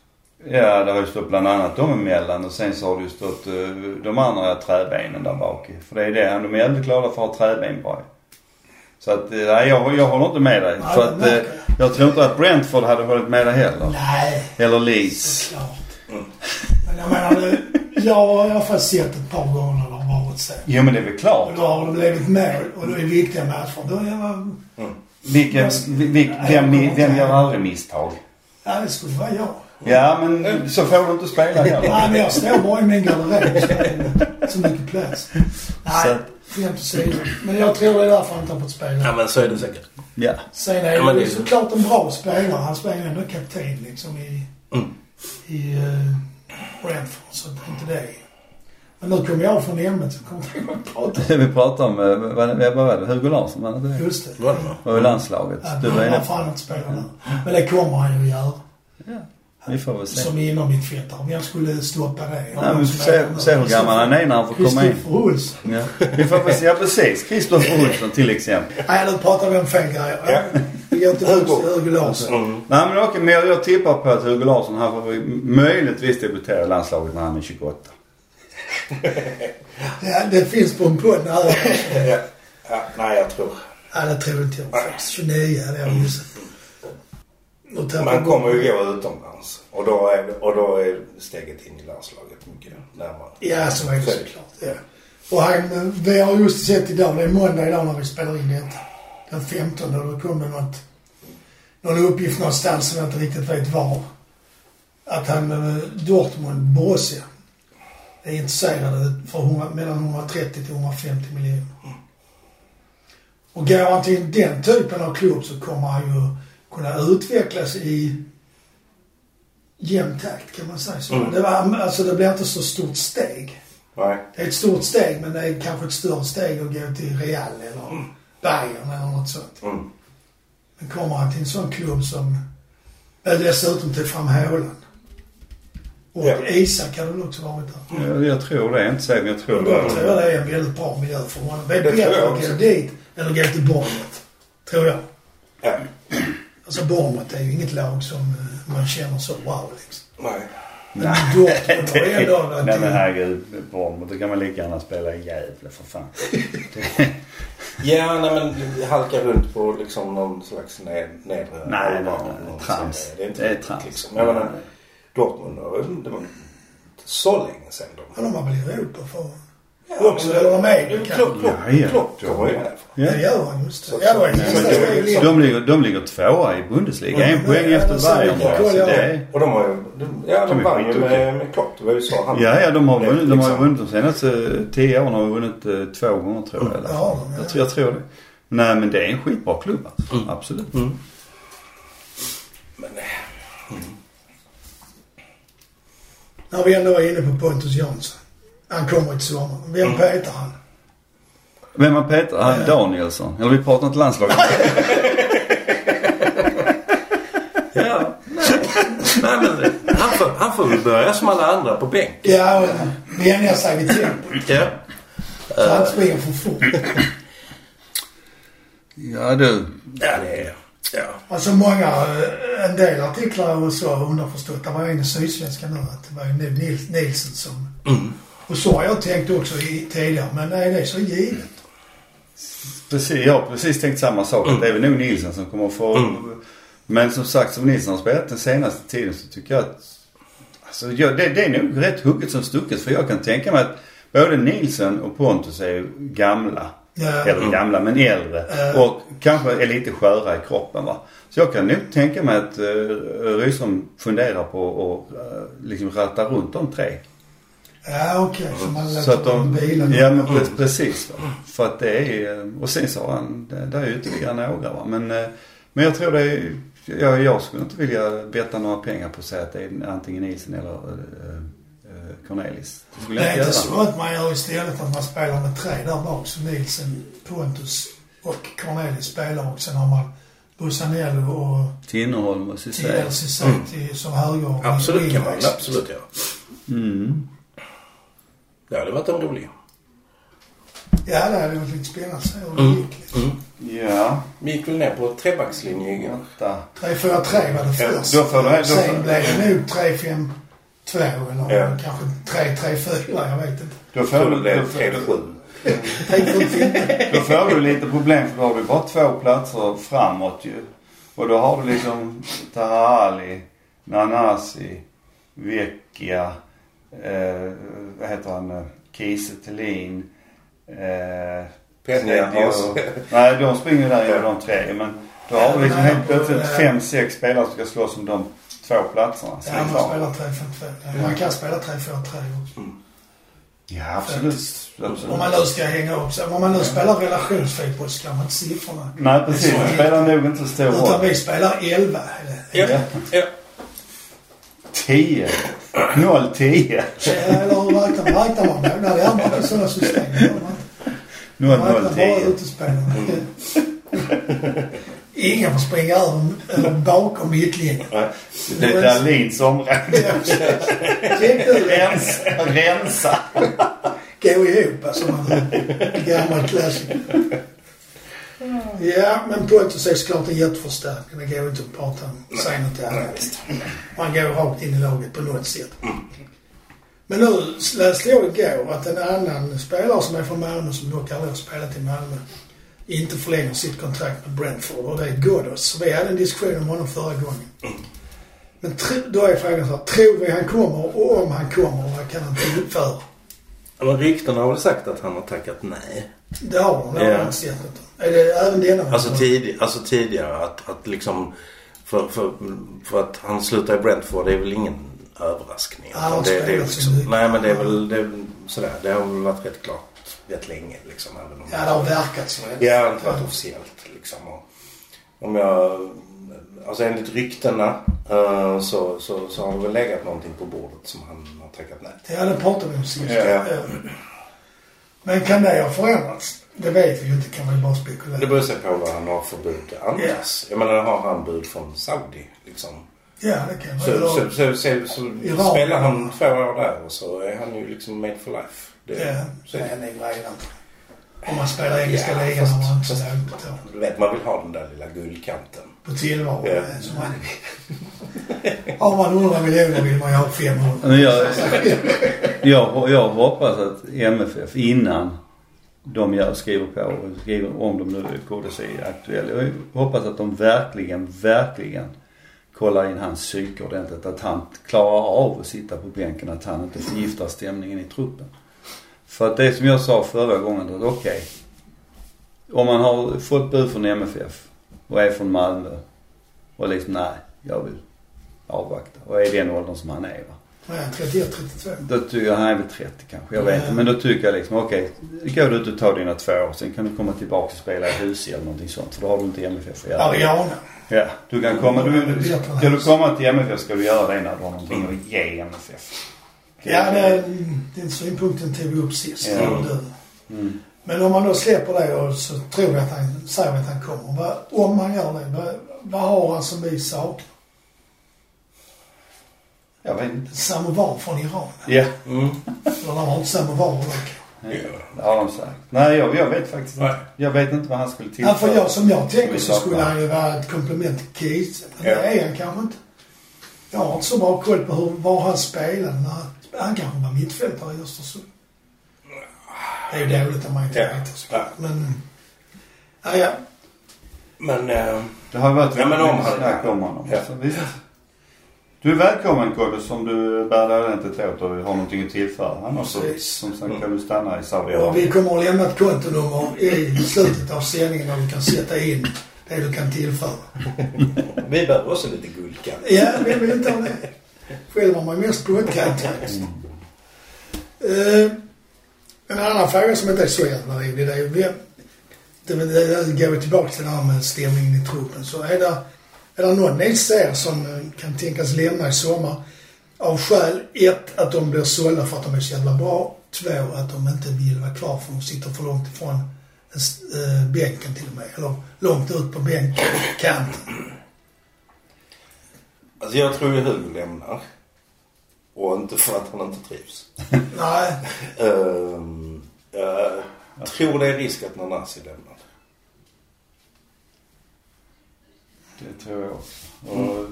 ja, det har ju stått bland annat dem emellan och sen så har det ju stått eh, de andra träbenen där bak. För det är det, de är jävligt glada för att ha träben bra. Så att, eh, nej jag, jag håller inte med dig. Nej, för att eh, jag tror inte att Brentford hade hållit med dig heller. Nej, Eller Leeds. såklart. Men jag menar, det- jag har i alla fall sett ett par gånger när det har varit så. Jo men det är väl klart. Och då har det blivit mål och då är viktiga matcher. Då är jag, Vilken, vil, vem, vem gör aldrig misstag? ja det skulle vara jag. Ja men så får du inte spela heller. Nej men jag står bara i min garderob så mycket plats. Nej, Så- skämt åsido. Men jag tror det är därför han inte har fått spela. Ja men så är det säkert. Ja. Sen är Ja, men det det- såklart en bra spelare. Han spelar ju ändå kapten liksom i, Mm. i uh, Brentford. Så det är inte det. Men nu kommer jag från ämnet så kommer jag att prata. Vi pratade om, vad, vad var det? Hugo Larsson var det? Just det. Var det va? Var landslaget. Att Du var han inne har fan inte spelat nu. Men det kommer han ju göra. Vi får väl se. Som inom mitt fett. Om jag skulle stoppa det. Ja, men vi får se, se hur gammal han är när han får komma in. Kristoffer Olsson. Ja. Vi får väl se, ja precis. Kristoffer Olsson till exempel. Nej, nu pratar vi om fel grejer. Ja. Vi går tillbaka till Hugo Larsson. Mm. Nej men okej, men jag, jag tippar på att Hugo Larsson här får vi möjligtvis debutera i landslaget när han är 28. Ja, det finns på en podd nära. Ja. Ja, nej, jag tror... Ja, det tror inte jag faktiskt. 29 hade jag gissat. Tappar Man kommer ju gå utomlands. Och då är, och då är steget in i landslaget mycket närmare. Ja, så är det såklart. Ja. Och han, vi har just sett idag, det är måndag idag när vi spelar in detta. Den 15 och då kom det något, någon uppgift någonstans som jag inte riktigt vet var. Att han, eh, Dortmund, Borussia, är intresserade för 100, mellan 130 till 150 miljoner. Och går han till den typen av klubb så kommer han ju kunna utvecklas i jämn takt kan man säga så. Mm. Det, var, alltså det blir inte så stort steg. Nej. Det är ett stort steg men det är kanske ett större steg att gå till Real eller Bayern eller något sånt. Mm. Men kommer han till en sån klubb som äh, dessutom till fram Haaland. Och Ja. Isak hade väl också varit där. Jag, jag tror det. Jag är inte säker men jag tror Och det. då tror jag det är en väldigt bra miljö för honom. Det är Det tror bättre att gå dit än att gå till Bournemouth. Tror jag. Ja. Alltså Bournemouth är ju inget lag som eh, man känner så wow liksom. Nej. Men Dortmund har ändå varit Nej men herregud. Bournemouth. Då kan man lika gärna spela i Gävle för fan. Ja, nej men halka runt på liksom någon slags ned, nedre Nej, nej, nej, trams. Det är inte Det är riktigt trams. liksom. Jag menar, Dortmund det var inte så länge sedan de... Ja, de har väl Europa för... Ja, också, men- eller de är det Klopp. Klopp, Ja, ja. Klopp kommer ju därifrån. Ja. Det gör han just det. Ja, är det-. De ligger, de ligger tvåa i Bundesliga. En poäng Ja, efter det Bayern bara. Ja. det är... Och de har ju... De, ja, De är vann ju med, med Klopp. Det var ju så han... Ja, ja, de har Det, vunnit, de har ju liksom. vunnit de senaste tio åren har vunnit eh, två gånger tror jag fall. Ja, är- jag, tror, jag tror det. Nej men det är en skitbra klubb alltså. Mm. Absolut. Mm. Men... När vi ändå var inne på Pontus Jansson. Han kommer till sommaren. Vem Mm. petar han? Vem har Peter? Han, Danielsson. Eller vi pratar inte landslaget. Ja, nej. nej men han får, han får väl börja som alla andra på bänk. Ja, vänja sig vid tempot. Ja. Så han springer för fort. ja du. Ja, det är... Ja. Alltså många, eh, en del artiklar och så underförstått. Det var en i Sydsvenskan nu att det var ju nu Nils, Nielsen som... Mm. Och så har jag tänkt också i, tidigare. Men är det så givet? Precis, jag har precis tänkt samma sak. Mm. Det är väl nog Nielsen som kommer att få... Mm. Men som sagt, som Nielsen har spelat den senaste tiden så tycker jag att... Alltså jag, det, det är nog rätt hugget som stucket. För jag kan tänka mig att både Nielsen och Pontus är gamla. Ja. Eller Mm. gamla, men äldre. Eh. Och kanske är lite sköra i kroppen va. Så jag kan nog tänka mig att uh, Rydström funderar på att uh, liksom ratta runt de tre. Ja, okej. Så man Så låter att de... bilen... Ja men pre- precis va. För att det är... Och sen så har han... Det, det är ju ytterligare några va. Men, eh, men jag tror det är... Jag, jag skulle inte vilja betta några pengar på att säga att det är antingen Nielsen eller uh, Cornelis. Det är inte så att man gör istället att man spelar med tre där bak. Så Nielsen, Pontus och Cornelis spelar och sen har man Bussanello och Tinnerholm och Cissé. Cissé Mm. till som höger Absolut kan man absolut göra. Mm. Det hade varit en rolig. Ja, det hade varit lite spännande att se hur det Mm. gick. liksom. Mm. Ja. Vi gick väl ner på trebackslinje igår. Vänta. 3-4-3 var det Ja, först. då får du- Sen blev det nog 3-5-2 eller Ja. kanske 3-3-4. Jag vet inte. Då får det du... blev får, 3-7. 3-4-5. då får du lite problem för då har du bara två platser framåt ju. Och då har du liksom Tahali, Nanasi, Vecchia, eh, vad heter han, Kiese Thelin. Eh, Nej, de springer där i de tre. Men då har du liksom Ja, helt plötsligt fem, sex spelare som ska slåss om de två platserna. Så Ja, klart. spelar 3-5-2. Ja, Man kan spela 3-4-3 också. Ja, absolut. Om absolut. man nu ska hänga upp sig. Om man nu spelar relationsfotboll så kan man inte siffrorna. Nej, precis. Det spelar nog inte så stor Utan roll. vi spelar 11. Eller, Ja. ja. 10. 0, 10. eller hur räknar man? Räknar man? Nej, det är man inte sådana system. Man 0, räknar 0, bara 10. utespelarna. Ingen får springa över bakom mittlinjen. Det är Dahlins område. Rensa. Rensa. Gå ihop alltså. Man, gammal klassiker. Ja, men Pontus är såklart en jätteförstärkning. Det går inte att prata om. Säga något annat. Han går rakt in i laget på något sätt. Men nu läste jag igår att en annan spelare som är från Malmö, som dock aldrig har spelat i Malmö, inte förlänger sitt kontrakt med Brentford och det är Ghoddos. Så vi hade en diskussion om honom förra gången. Men tro, då är frågan så här, tror vi han kommer och om han kommer, vad kan han tillföra? Men ryktena har väl sagt att han har tackat nej. Det har de, det har Ja. jag sett. Är det även denna Alltså, tid, alltså tidigare att, att liksom... För, för, för att han slutar i Brentford det är väl ingen överraskning. Han har det, det är liksom. Nej men det är väl det sådär. Det har väl varit rätt klart rätt länge liksom. Även om Ja, det har verkat så. Ja, det har inte varit officiellt liksom. Och om jag... Alltså enligt ryktena eh, så, så, så har det väl legat någonting på bordet som han har tackat nej till. Ja, det pratade vi om sist. Ja. Ja. Men kan det ha förändrats? Det vet vi ju inte, kan man ju bara spekulera. Det beror sig på vad han har för bud annars. Jag menar, har han bud från Saudi liksom. Ja, det kan Så, vara. så, så, så, så Iran. spelar han två år där och så är han ju liksom made for life. Det, Ja, så, det är nog redan. Om man spelar engelska Ja, ligan har man inte så du vet, man vill ha den där lilla guldkanten. På tillvaron. Ja. Som man... Har man 100 miljoner vill man ju ha 500. Men jag, jag, jag hoppas att MFF innan de gör, skriver på och skriver om de nu KDC är aktuell. Jag hoppas att de verkligen, verkligen kollar in hans psyke ordentligt. Att han klarar av att sitta på bänken. Att han inte förgiftar stämningen i truppen. För att det som jag sa förra gången, att okej. om man har fått bud från MFF och är från Malmö och liksom nej, jag vill avvakta. Och är i den åldern som han är va. Ja, 31, 32. Då tycker jag, han är väl 30 kanske, jag vet inte. Men då tycker jag liksom, okej, går du ut och tar dina två år, sen kan du komma tillbaka och spela i Husie eller någonting sånt. För då har du inte i MFF att göra. Ariana. Ja, du kan komma, du, ska du komma till MFF ska du göra det när du har någonting att ge MFF. Ja, det, den synpunkten tog vi upp sist. Ja. Mm. Men om man då släpper det och så tror vi att han säger att han kommer. Om man gör det, vad, vad har han som vi saknar? Jag vet inte. Samovar från Iran? Ja, Mm. Eller de har inte samovar dock. det har de sagt. Nej, jag, jag vet faktiskt inte. Jag vet inte vad han skulle Ja, tillföra. för jag, som jag tänker så skulle han ju vara ett komplement till Kiese. Men Ja. det är han kanske inte. Jag har inte så bra koll på hur, var han spelade när han, kanske var mittfältare i Östersund. Det är ju dåligt om man inte Ja. vet såklart. Men, ja, ja. Men... Eh, Det har varit Ja, men om han- snack om honom. Ja. Så visst. Du är välkommen Kodde som du bär dig ordentligt åt och har någonting att tillföra. Annars så, Precis. som sagt kan du stanna i Och vi Saudiarabien. kommer att lämna ett kontonummer i slutet av sändningen där du kan sätta in det du kan tillföra. vi behöver också lite guldkant. Ja, vem vill inte ha det? Själv har man mest poddkant faktiskt. Eh, en annan fråga som inte är så jävla rolig det är ju vem... Det, det, det går ju tillbaka till det här med stämningen i truppen. Så är det, är det någon ni ser som eh, kan tänkas lämna i sommar av skäl ett, att de blir sålda för att de är så jävla bra. Två, att de inte vill vara kvar för de sitter för långt ifrån eh, bänken till och med. Eller långt ut på bänken, kanten. Alltså jag tror ju Hugo lämnar. Och inte för att han inte trivs. Nej, Ehm, jag tror det är risk att Nanasi lämnar. Det tror jag. Och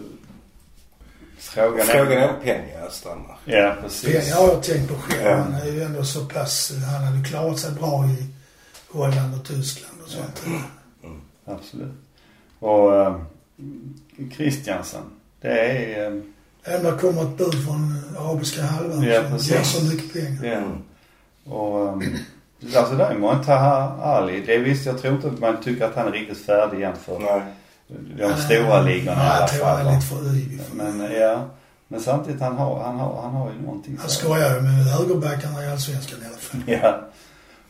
frågan är... Frågan är om Peña stannar. Ja, precis. Penja har jag tänkt på själv. Ja. Han är ju ändå så pass... Han hade klarat sig bra i Holland och Tyskland och sånt. Absolut. Och äh, Christiansen. Det är... Äh, Ändå kommer ett bud från arabiska halvön Ja, som precis. ger så mycket pengar. ja. Och ähm, alltså där är man Taha Ali. Det är visst, jag tror inte att man tycker att han är riktigt färdig än för Nej. De stora ligorna i alla jag tror han fall. är va. lite för yvig. Men ja. Men samtidigt han har, han har, han har ju någonting. Han skojar ju med högerbackarna i Allsvenskan i alla fall. Ja.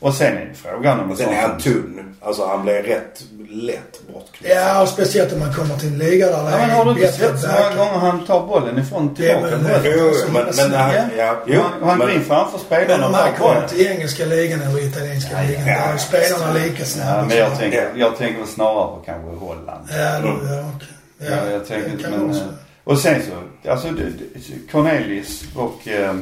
Och sen är frågan om Och sen är han tunn. Alltså han blir rätt lätt bortklippad. Ja, och speciellt om man kommer till en liga där det Ja, men har du inte sett så många gånger han tar bollen ifrån tillbaka? Ja, men-? Jo, jo, men, men han, ja, jo, han, han går in framför spelarna och tar bollen. till engelska ligan eller italienska ligan, där är spelarna lika snabba. Ja, men jag tänker, jag tänker snarare på kanske Holland. Ja, ja, okej. Ja, jag tänker inte men... också. eh, Och sen så, alltså Cornelis och eh,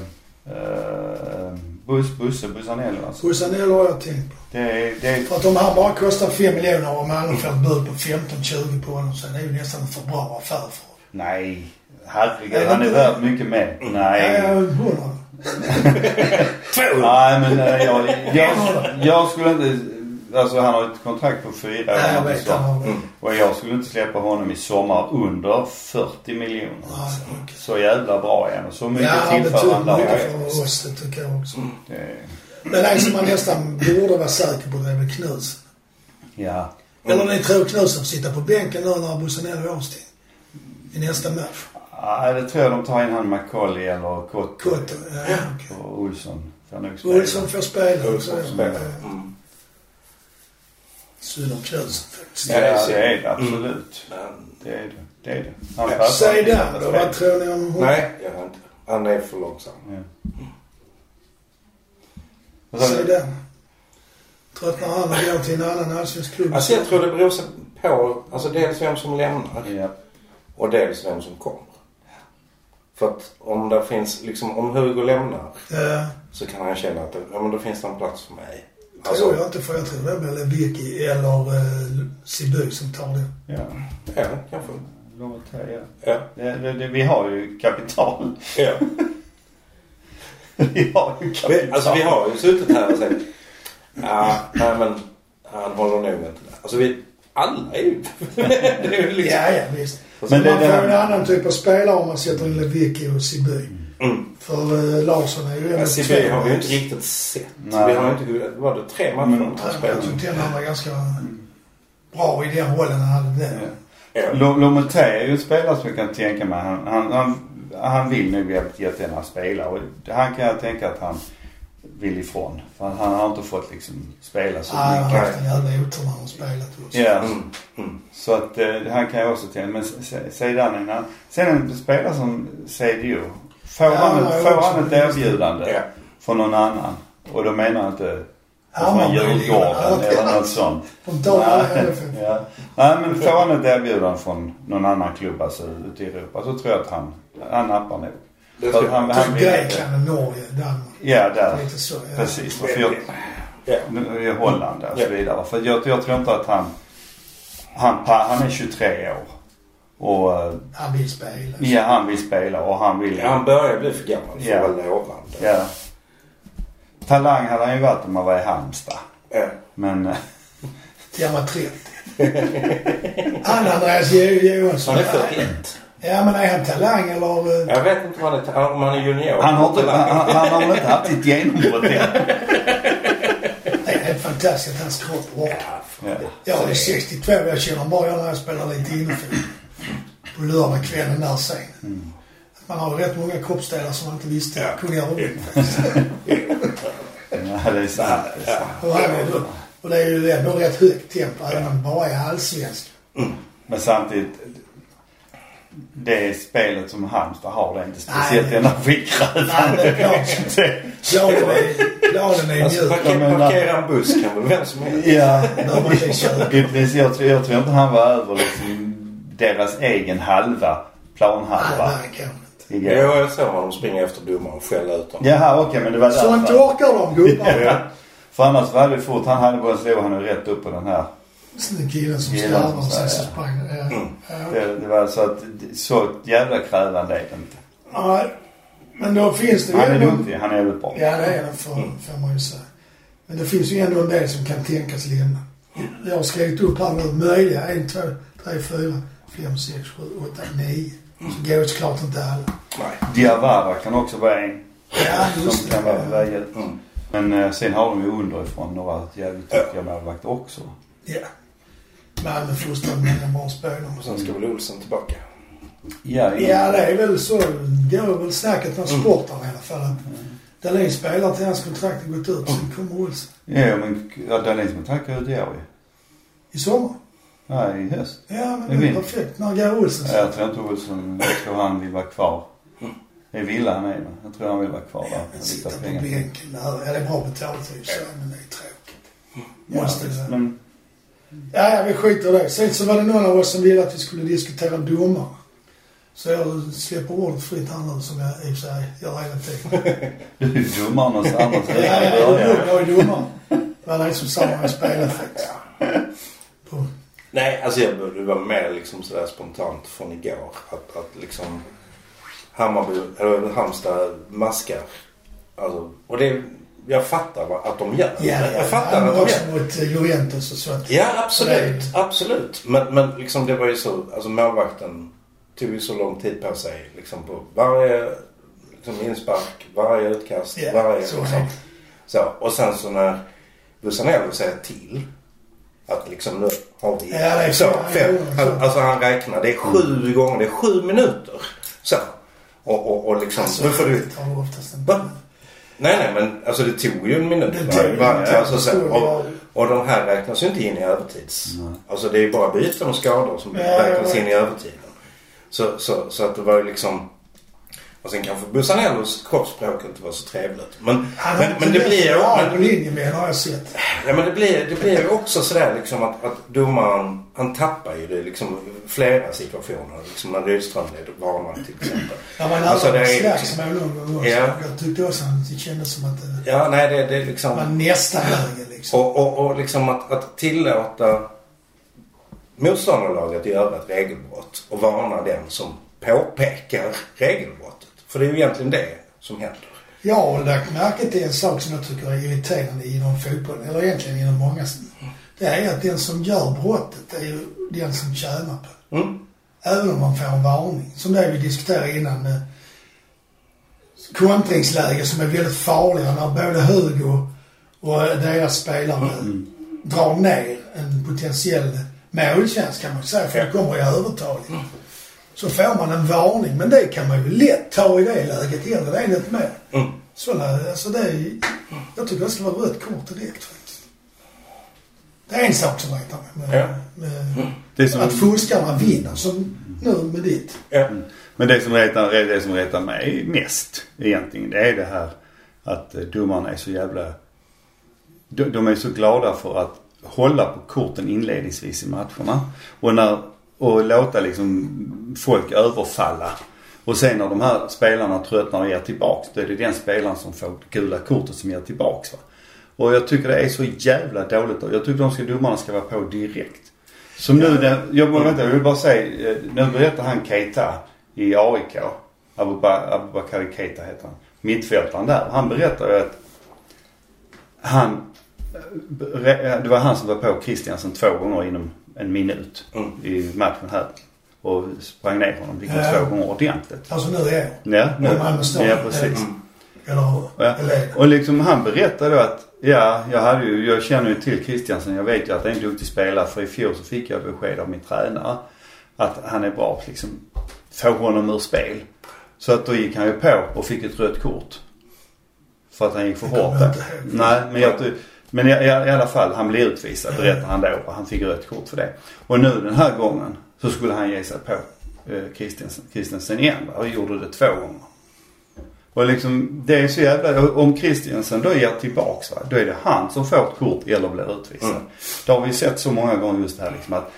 eh, Bus, Busse, Bussanello alltså. Busanello har jag tänkt på. Det det För att om han bara kostar 5 miljoner och Malmö får ett bud på 15-20 på honom så är det ju nästan en för bra affär för honom. nej. Herregud, han är värd mycket mer. Ja, Nej. 100. 200! Nej men eh, jag, jag, jag skulle inte, alltså han har ett kontrakt på fyra Ja, jag år. vet. Han har det. Mm. Och jag skulle inte släppa honom i sommar under 40 miljoner. Ja, okej. Så jävla bra är han och så mycket Ja, han tillför betyder han laget. mycket för oss, det tycker jag också. Det- Men en som man nästan borde vara säker på det är väl Knutsen. Ja. Eller ni tror Knutsen får sitta på bänken nu när Busanello är avstängd? I nästa match? Ja, det tror jag de tar in han McCauley eller Kotto. Kotto, ja, okej. Och Olsson får nog spela. Olsson får spela. Olsson får spela. Mm. Synd om Knutsen faktiskt. Ja, det är det det absolut. Men, Det är det. Det är det. Han Ja, Säg att då. Vad tror ni om honom? nej, jag har inte. Han är för långsam. Ja. Säg den. Tröttnar han och går till en annan allsvensk klubb? Alltså jag tror det beror sig på, alltså dels vem som lämnar Ja. och dels vem som kommer. För att om det finns, liksom om Hugo lämnar Ja, så kan han känna att ja, men då finns det en plats för mig. Tror jag inte för jag tror det blir Lewicki eller uh, Siby som tar det. Ja. Ja, kanske. Lomotel, ja. Ja. Det, det, det, vi har ju kapital. ja. vi har ju kapital. Vi, alltså vi har ju suttit här och sagt ja, nej men han håller nog inte. Alltså vi, alla är ju... det är ju liksom... Ja, ja visst. Men man det får här- en annan typ av spelare om man sätter in Lewicki och Siby. Mm. För uh, Larsson är ju ändå Ja, CB har vi ju inte riktigt sett. Nej. Vi har ju inte, var det tre matcher Mm. han Jag spelade? tyckte ändå han var ganska bra i den rollen han hade där. Ja. Lomoté är ju en spelare som jag kan tänka mig. Han, han, han, han vill nog jätte- jättegärna spela och han kan jag tänka att han vill ifrån. För han, han har inte fått liksom spela så Ja, han har mycket. haft en jävla otur när han spelat också. Ja, Mm. Mm. så att eh, han kan jag också tänka Men se- Zeidan är en Sen en spelare som CDO. Får Ja, han, får han ett erbjudande Ja. från någon annan och då menar jag inte från Hammarby Djurgården eller något sånt. De tar alla Nej, ja. Nej men får han ett erbjudande från någon annan klubb alltså ute i Europa så tror jag att han, han nappar nog. Det att han, Grekland, Norge, Danmark. Ja, där. Lite så. Ja. Precis. För jag, Ja. är Holland och så Ja. vidare. För jag, jag tror inte att han, han, han är 23 år. Och eh, Han vill spela. ja, han vill spela och han vill... Ja, han börjar bli för gammal för Ja. att vara lovande. Ja. Talang hade han ju varit om han var i Halmstad. Ja. Men eh, Till han var 30. Han Andreas Jo- Johansson. Han är 41. Ja men är han talang eller? eh, Jag vet inte om han är, om han är junior. han, har inte, han, han har väl inte haft sitt genombrott än. Det är helt fantastiskt att hans kropp orkar. Ja, Ja. Jag är 62 jag känner bara jag när jag spelar lite innefot. På lördagskvällen där sen. Mm. Man har rätt många kroppsdelar som man inte visste Ja. kunde göra ont faktiskt. Ja, det är sant. Det är sant. Och, det är ju ändå rätt högt tempo även om det bara är allsvensk. Men samtidigt. Det spelet som Halmstad har det är inte speciellt energikrävande. Nej, det är klart. Det- Planen är, Alltså mjuk. Parkera en buss kan väl vem som helst. Ja, Behöver man inte köra. i princip. Jag tror, jag tror inte han var över liksom deras egen halva, planhalva. nej. Jo, jag såg honom springa efter domaren och skälla ut dem. Jaha, okej men det var Sånt därför. orkar de gubbarna. Ja. För annars var det fort, han hade bara slog han ju rätt upp på den här. Killen som som och sen så sprang ja. Mm. Ja. Det, det var så att, så jävla krävande är det inte. Nej, men då finns det ju Han är duktig, han är jävligt bra. Ja, det är det får, får man ju säga. Men det finns ju ändå en del som kan tänkas lämna. Jag har skrivit upp här nu möjliga. En, två, tre, fyra, fem, sex, sju, åtta, nio. Så går det såklart inte alla. Nej. Diawara kan också vara en Ja, just som det. kan vara på väg ut. Mm. Men eh, sen har de ju underifrån några jävligt duktiga målvakter också. Ja. Malmö fostrar många bra spelare. Och sen ska väl Olsen tillbaka. Ja, Ja, det är väl så. Går väl snacket med sportarna i alla fall. Att Dahlin spelar till hans kontrakt har gått ut. Sen kommer Olsen. Ja, men ja, Dahléns kontrakt går ut i år ju. I sommar. Nej, i höst. Ja, Det men är det är min. perfekt. När går Olsen? Ja, Jag tror inte Olsson, jag tror han vill vara kvar. Det är Villa han är med. Jag tror han vill vara kvar där. Och sitta på bänken där. Ja, det är bra betalt i och sig, men det är tråkigt. Ja, Måste visst, det. men Ja, ja, vi skiter i det. Sen så var det någon av oss som ville att vi skulle diskutera domare. Så jag släpper ordet fritt här nu som jag i och för sig gör hela tiden. Du är dummare än Anders Ja, jag är dum, jag är domare. Vad är det som sa med speleffekt? På- Nej, alltså jag, det var mer liksom sådär spontant från igår. Att, att liksom Hammarby, eller Halmstad maskar. Alltså, och det, jag fattar att de gör Ja, ja, Jag fattar han att de gör mot eh, Juventus och så. Att, Ja, absolut. Absolut. Men, men liksom det var ju så, alltså målvakten tog ju så lång tid på sig. Liksom på varje liksom inspark, varje utkast, Ja, varje så liksom. Så, och sen så när Busanello säger till. Att liksom nu har vi Ja, det är så, fem. Han, alltså han räknar. Det är sju gånger, det är sju minuter. Så. Och, och, och liksom, Alltså, nu får du... det tar du oftast inte. Va? Nej, nej, men alltså det tog ju en minut. Det tog ju Va? en minut. alltså, så, Det tog och, ju- och de här räknas ju inte in i övertids... Alltså det är ju bara byten och skador som Ja, ja, räknas ja. in i övertiden. Så, så, så att det var ju liksom... Och sen kanske Busanellos kroppsspråk inte var så trevligt. Men, Han men, men det blir ju... Men, linje med har jag sett. ja, men det blir, det blir ju också sådär liksom att, att domaren, han tappar ju det liksom flera situationer. Liksom när Rydström blev varnad till exempel. Det var en Alltså, det är slags liksom- någon gång också. Ja. Jag tyckte också att det kändes som att det Ja, nej det, det liksom... var nästan läge liksom. Och, och, och liksom att, att tillåta motståndarlaget göra ett regelbrott och varna den som påpekar regelbrottet. För det är ju egentligen det som händer. Jag har lagt märke till en sak som jag tycker är irriterande inom fotboll, eller egentligen inom många. Det är att den som gör brottet är ju den som tjänar på det. Mm. Även om man får en varning. Som det vi diskuterade innan med kontringsläge som är väldigt farliga när både Hugo och deras spelare drar ner en potentiell målchans kan man säga. För det kommer i övertalig. Så får man en varning. Men det kan man ju lätt ta i det läget. Eller det lite mer. Mm. Sådana, alltså det är, Jag tycker det ska vara rött kort direkt faktiskt. Det är en sak som retar mig. Med, Ja. med, är som, att fuskarna vinner. Som nu med ditt. Ja. men det som, retar, det som retar mig mest egentligen det är det här att eh, domarna är så jävla... De, de är så glada för att hålla på korten inledningsvis i matcherna. Och, när, och låta liksom folk överfalla. Och sen när de här spelarna tröttnar och ger tillbaks då är det den spelaren som får gula kortet som ger tillbaks va. Och jag tycker det är så jävla dåligt. Jag tycker de ska, domarna ska vara på direkt. Som nu, den, jag, vänta, jag vill bara säga, eh, nu berättar han Keita i AIK. Abuba- Abubakari Keita heter han. Mittfältaren där. Han berättar ju att han, eh, re- det var han som var på Christiansen två gånger inom en minut Mm. i matchen här. Och sprang ner honom liksom Ja. två gånger ordentligt. Alltså nu är Ja, nu, Malmö ja precis. Eller, Ja. eller Och liksom han berättade då att ja, jag hade ju, jag känner ju till Christiansen. Jag vet ju att det är en duktig spelare. För i fjol så fick jag besked av min tränare att han är bra på liksom få honom ur spel. Så att då gick han ju på och fick ett rött kort. För att han gick för hårt. Nej, men jag men i, i, alla fall, han blev utvisad berättar han då. Och han fick rött kort för det. Och nu den här gången så skulle han ge sig på eh, Christiansen, Christiansen igen. Och gjorde det två gånger. Och liksom, det är så jävla... Om Christiansen då ger tillbaks va, då är det han som får ett kort eller blir utvisad. Mm. Det har vi sett så många gånger just det här liksom att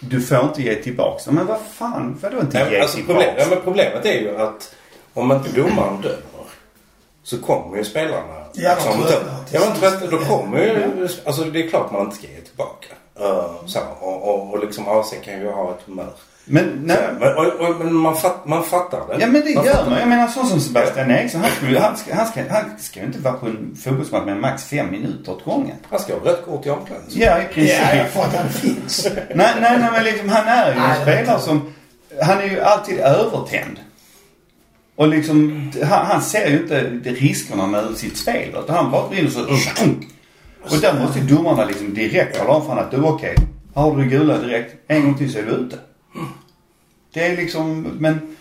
du får inte ge tillbaks. Men vad fan, vadå inte Nej, ge alltså tillbaks? problem, ja, men problemet är ju att om inte domaren dömer så kommer ju spelarna. Liksom, tröttnar då- till Ja, sist. tröttnar. Då kommer ju... Alltså det är klart man inte ska ge tillbaka. Uh, så, och, och, och liksom AC kan ju ha ett humör. Men, nej, Så, men, och, och, men man, fatt, man fattar det. Ja men det man gör man. det. Jag menar sån som Sebastian Eriksson. Han, skulle, han, ska, han, ska, han ska ju inte vara på en fotbollsmatch med max fem minuter åt gången. Han ska ha rött kort i omklädningsrummet. Ja i princip. Ja, för att han finns. Nej, nej, nej men liksom han är ju en spelare som... Han är ju alltid övertänd. Och liksom, han, han ser ju inte riskerna med sitt spel. Utan han bara och så... Och där måste domarna liksom direkt tala om för honom att du okej, här har du det gula direkt. En gång till så är du ute. Det är liksom, men...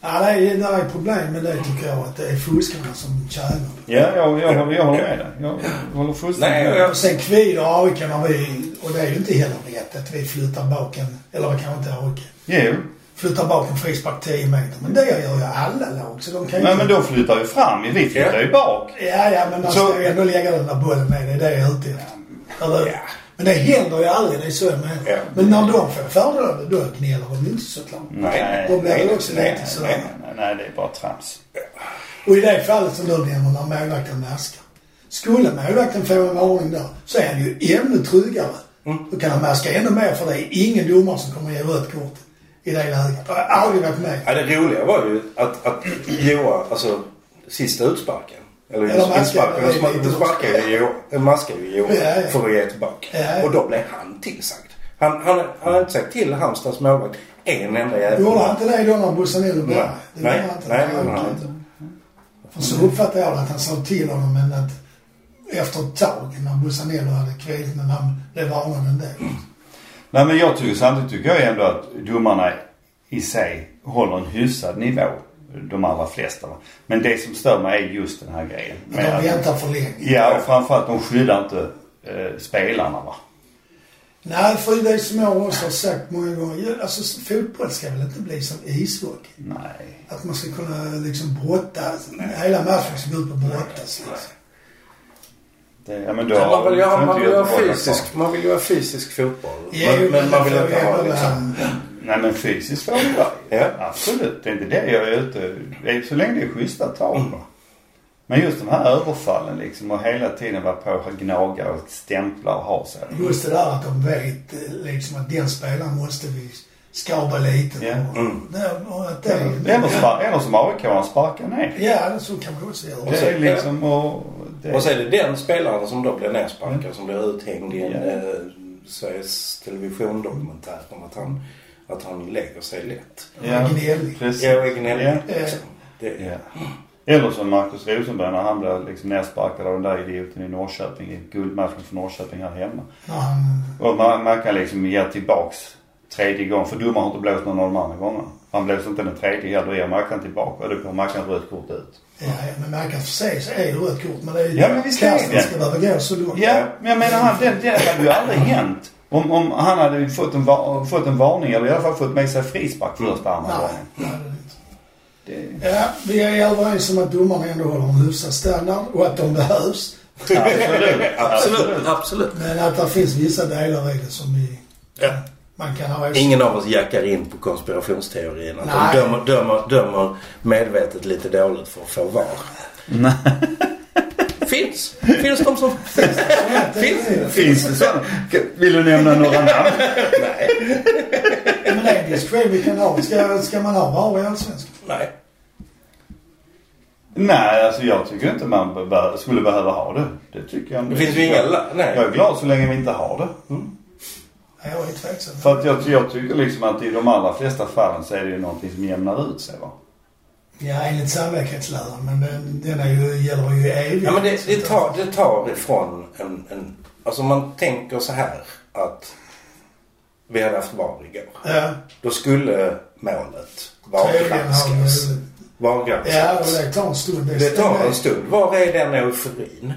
Ja, det är, det är problem med det tycker jag. Att det är fuskarna som tjänar. Ja, jag, jag, jag håller med dig. Jag håller fullständigt med. Och sen kvider AIK när vi, och det är ju inte heller rätt att vi flyttar bak en, eller kanske inte AIK, Jo. Flyttar bak en frispark 10 meter. Men det gör ju alla lag så de kan ju Nej inte- men då flyttar vi fram. Vi flyttar ju bak. Ja, ja, men man Så- ska ju ändå lägga den där bollen med. Det är det jag är ute efter. Ja. Men det händer ju aldrig, det är så menar. Ja. Men när de får fördelar, då gnäller de inte såklart. Nej. Då blir det också nej, lite så. Nej, nej, nej, det är bara trams. Och i det fallet som du nämner när målvakten maskar. Skulle målvakten få en varning där så är han ju ännu tryggare. Mm. Då kan han maska ännu mer för det är ingen domare som kommer ge rött kort i det läget. Jag har aldrig varit med. Ja, det roliga var ju att, att Joa, alltså sista utsparken. Eller Eller insparken. Den sparkar ju Joa, den maskar ju Joa Ja, ja. för att ge tillbaka. Ja. Och då blev han tillsagd. Han, han, han hade inte sagt till Halmstads målvakt en enda jävel. Gjorde han inte det då när Bussanello Nej. Det Nej. inte. Nej, han okej. inte. För så uppfattade jag att han sa till honom men att efter ett tag när Bussanello hade kvilit men han blev varnad ändå. Nej men jag tycker samtidigt tycker jag ändå att domarna i sig håller en hyfsad nivå. De allra flesta. Men det som stör mig är just den här grejen. Men de väntar för länge. Ja och framförallt de skyddar inte eh, spelarna va. Nej, för det som jag också har sagt många gånger. Alltså fotboll ska väl inte bli som ishockey. Nej. Att man ska kunna liksom brotta. Hela matchen ska gå ut på brottas. Liksom. Det, ja men då Ja, man vill ju ha, man vill ju ha Göteborg vara fysisk, man vill ju ha fysisk fotboll. Jo, men, men man vill inte ha liksom... Nej men det vara. Ja. Absolut. Det är inte det jag är ute det är Så länge det är schyssta tag va. Men just de här överfallen liksom och hela tiden vara på och gnaga och stämpla och ha sig. Just det där att de vet eh, liksom att den spelaren måste vi skaba lite. Ja. Mm. det, det, Eller, spa, eller som AIK, han sparkar ner. Ja, så kan man också göra. Det är liksom och... Det, Och så är det den spelaren som då blir nersparkad som blir uthängd i en Ja. eh, Sveriges Television-dokumentär om att han, att han lägger sig lätt. Ja. Gnällig. Precis. Är gnällig Ja. liksom. Det, Ja. Eller som Marcus Rosenberg när han blev liksom nersparkad av den där idioten i Norrköping i guldmatchen för Norrköping här hemma. Han, Och man, man kan liksom ge tillbaks tredje gången. För domaren har inte blåst någon av de andra gångerna. Han blåser inte den tredje heller. Då ger Mackan tillbaka och då kommer Mackan rött kort ut. ja, men man kan för sig så är det rött kort. Men det är ju Ja, men visst är det. Ska behöva gå så långt. Ja, men jag menar han, det, det hade ju aldrig hänt. Om, om han hade fått en, fått en varning eller i alla fall fått med sig frispark första andra gången. nej, det är inte. Det, Ja, vi är överens om att domarna ändå håller en hyfsad standard och att de behövs. absolut. absolut, absolut. Men att det finns vissa delar i det som vi, Ja. Man kan ha Ingen av oss jackar in på Nej. de dömer, dömer, dömer medvetet lite dåligt för att få VAR. Nej. Finns. Finns de som... Finns. Finns. Finns det sådana? Vill du nämna några namn? Nej. Men det är en diskussion vi kan ha. Ska, ska man ha VAR i Allsvenskan? Nej. Nej, alltså jag tycker inte man skulle behöva ha det. Det tycker jag inte. Det finns ju inga... Nej. Jag är glad så länge vi inte har det. Ja, Jag är tveksam. För att jag, jag tycker liksom att i de allra flesta fallen så är det ju någonting som jämnar ut sig va. Ja, enligt samverkansläran. Men den, den är ju, gäller ju i evighet. Ja, men det, det, tar, det tar ifrån en, en... Alltså man tänker så här att vi hade haft VAR igår. Ja, Då skulle målet VAR-granskas. VAR-granskas. Ja, och det tar en stund. Det tar en stund. Var är den euforin?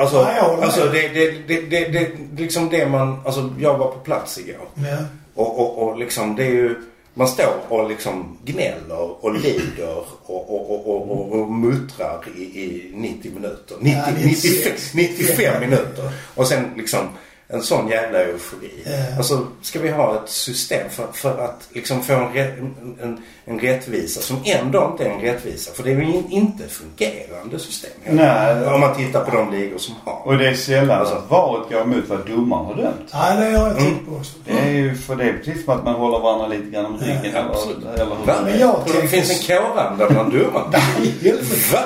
Alltså, Ja, alltså det, det, det, det, det, liksom det man... Alltså jag var på plats igår. Ja. Och, och, och liksom det är ju... Man står och liksom gnäller och lider och, och, och, och, och, muttrar i, i 90 minuter. 90, Ja, 96, 95 95 minuter. Och sen liksom en sån jävla eufori. Ja. Alltså ska vi ha ett system för, för att liksom få en, en, en, rättvisa som ändå inte är en rättvisa. För det är ju in- inte ett fungerande system. Nej. Om man tittar på de ligor som har. Och det är sällan Alltså- att varet går emot vad domaren har dömt. Ja, det har jag Mm. tänkt på också. Det är ju för det är precis som att man håller varandra lite grann om ryggen. Ja, absolut. eller, eller hur? Va? Men jag det finns en kåranda bland domarna. Va?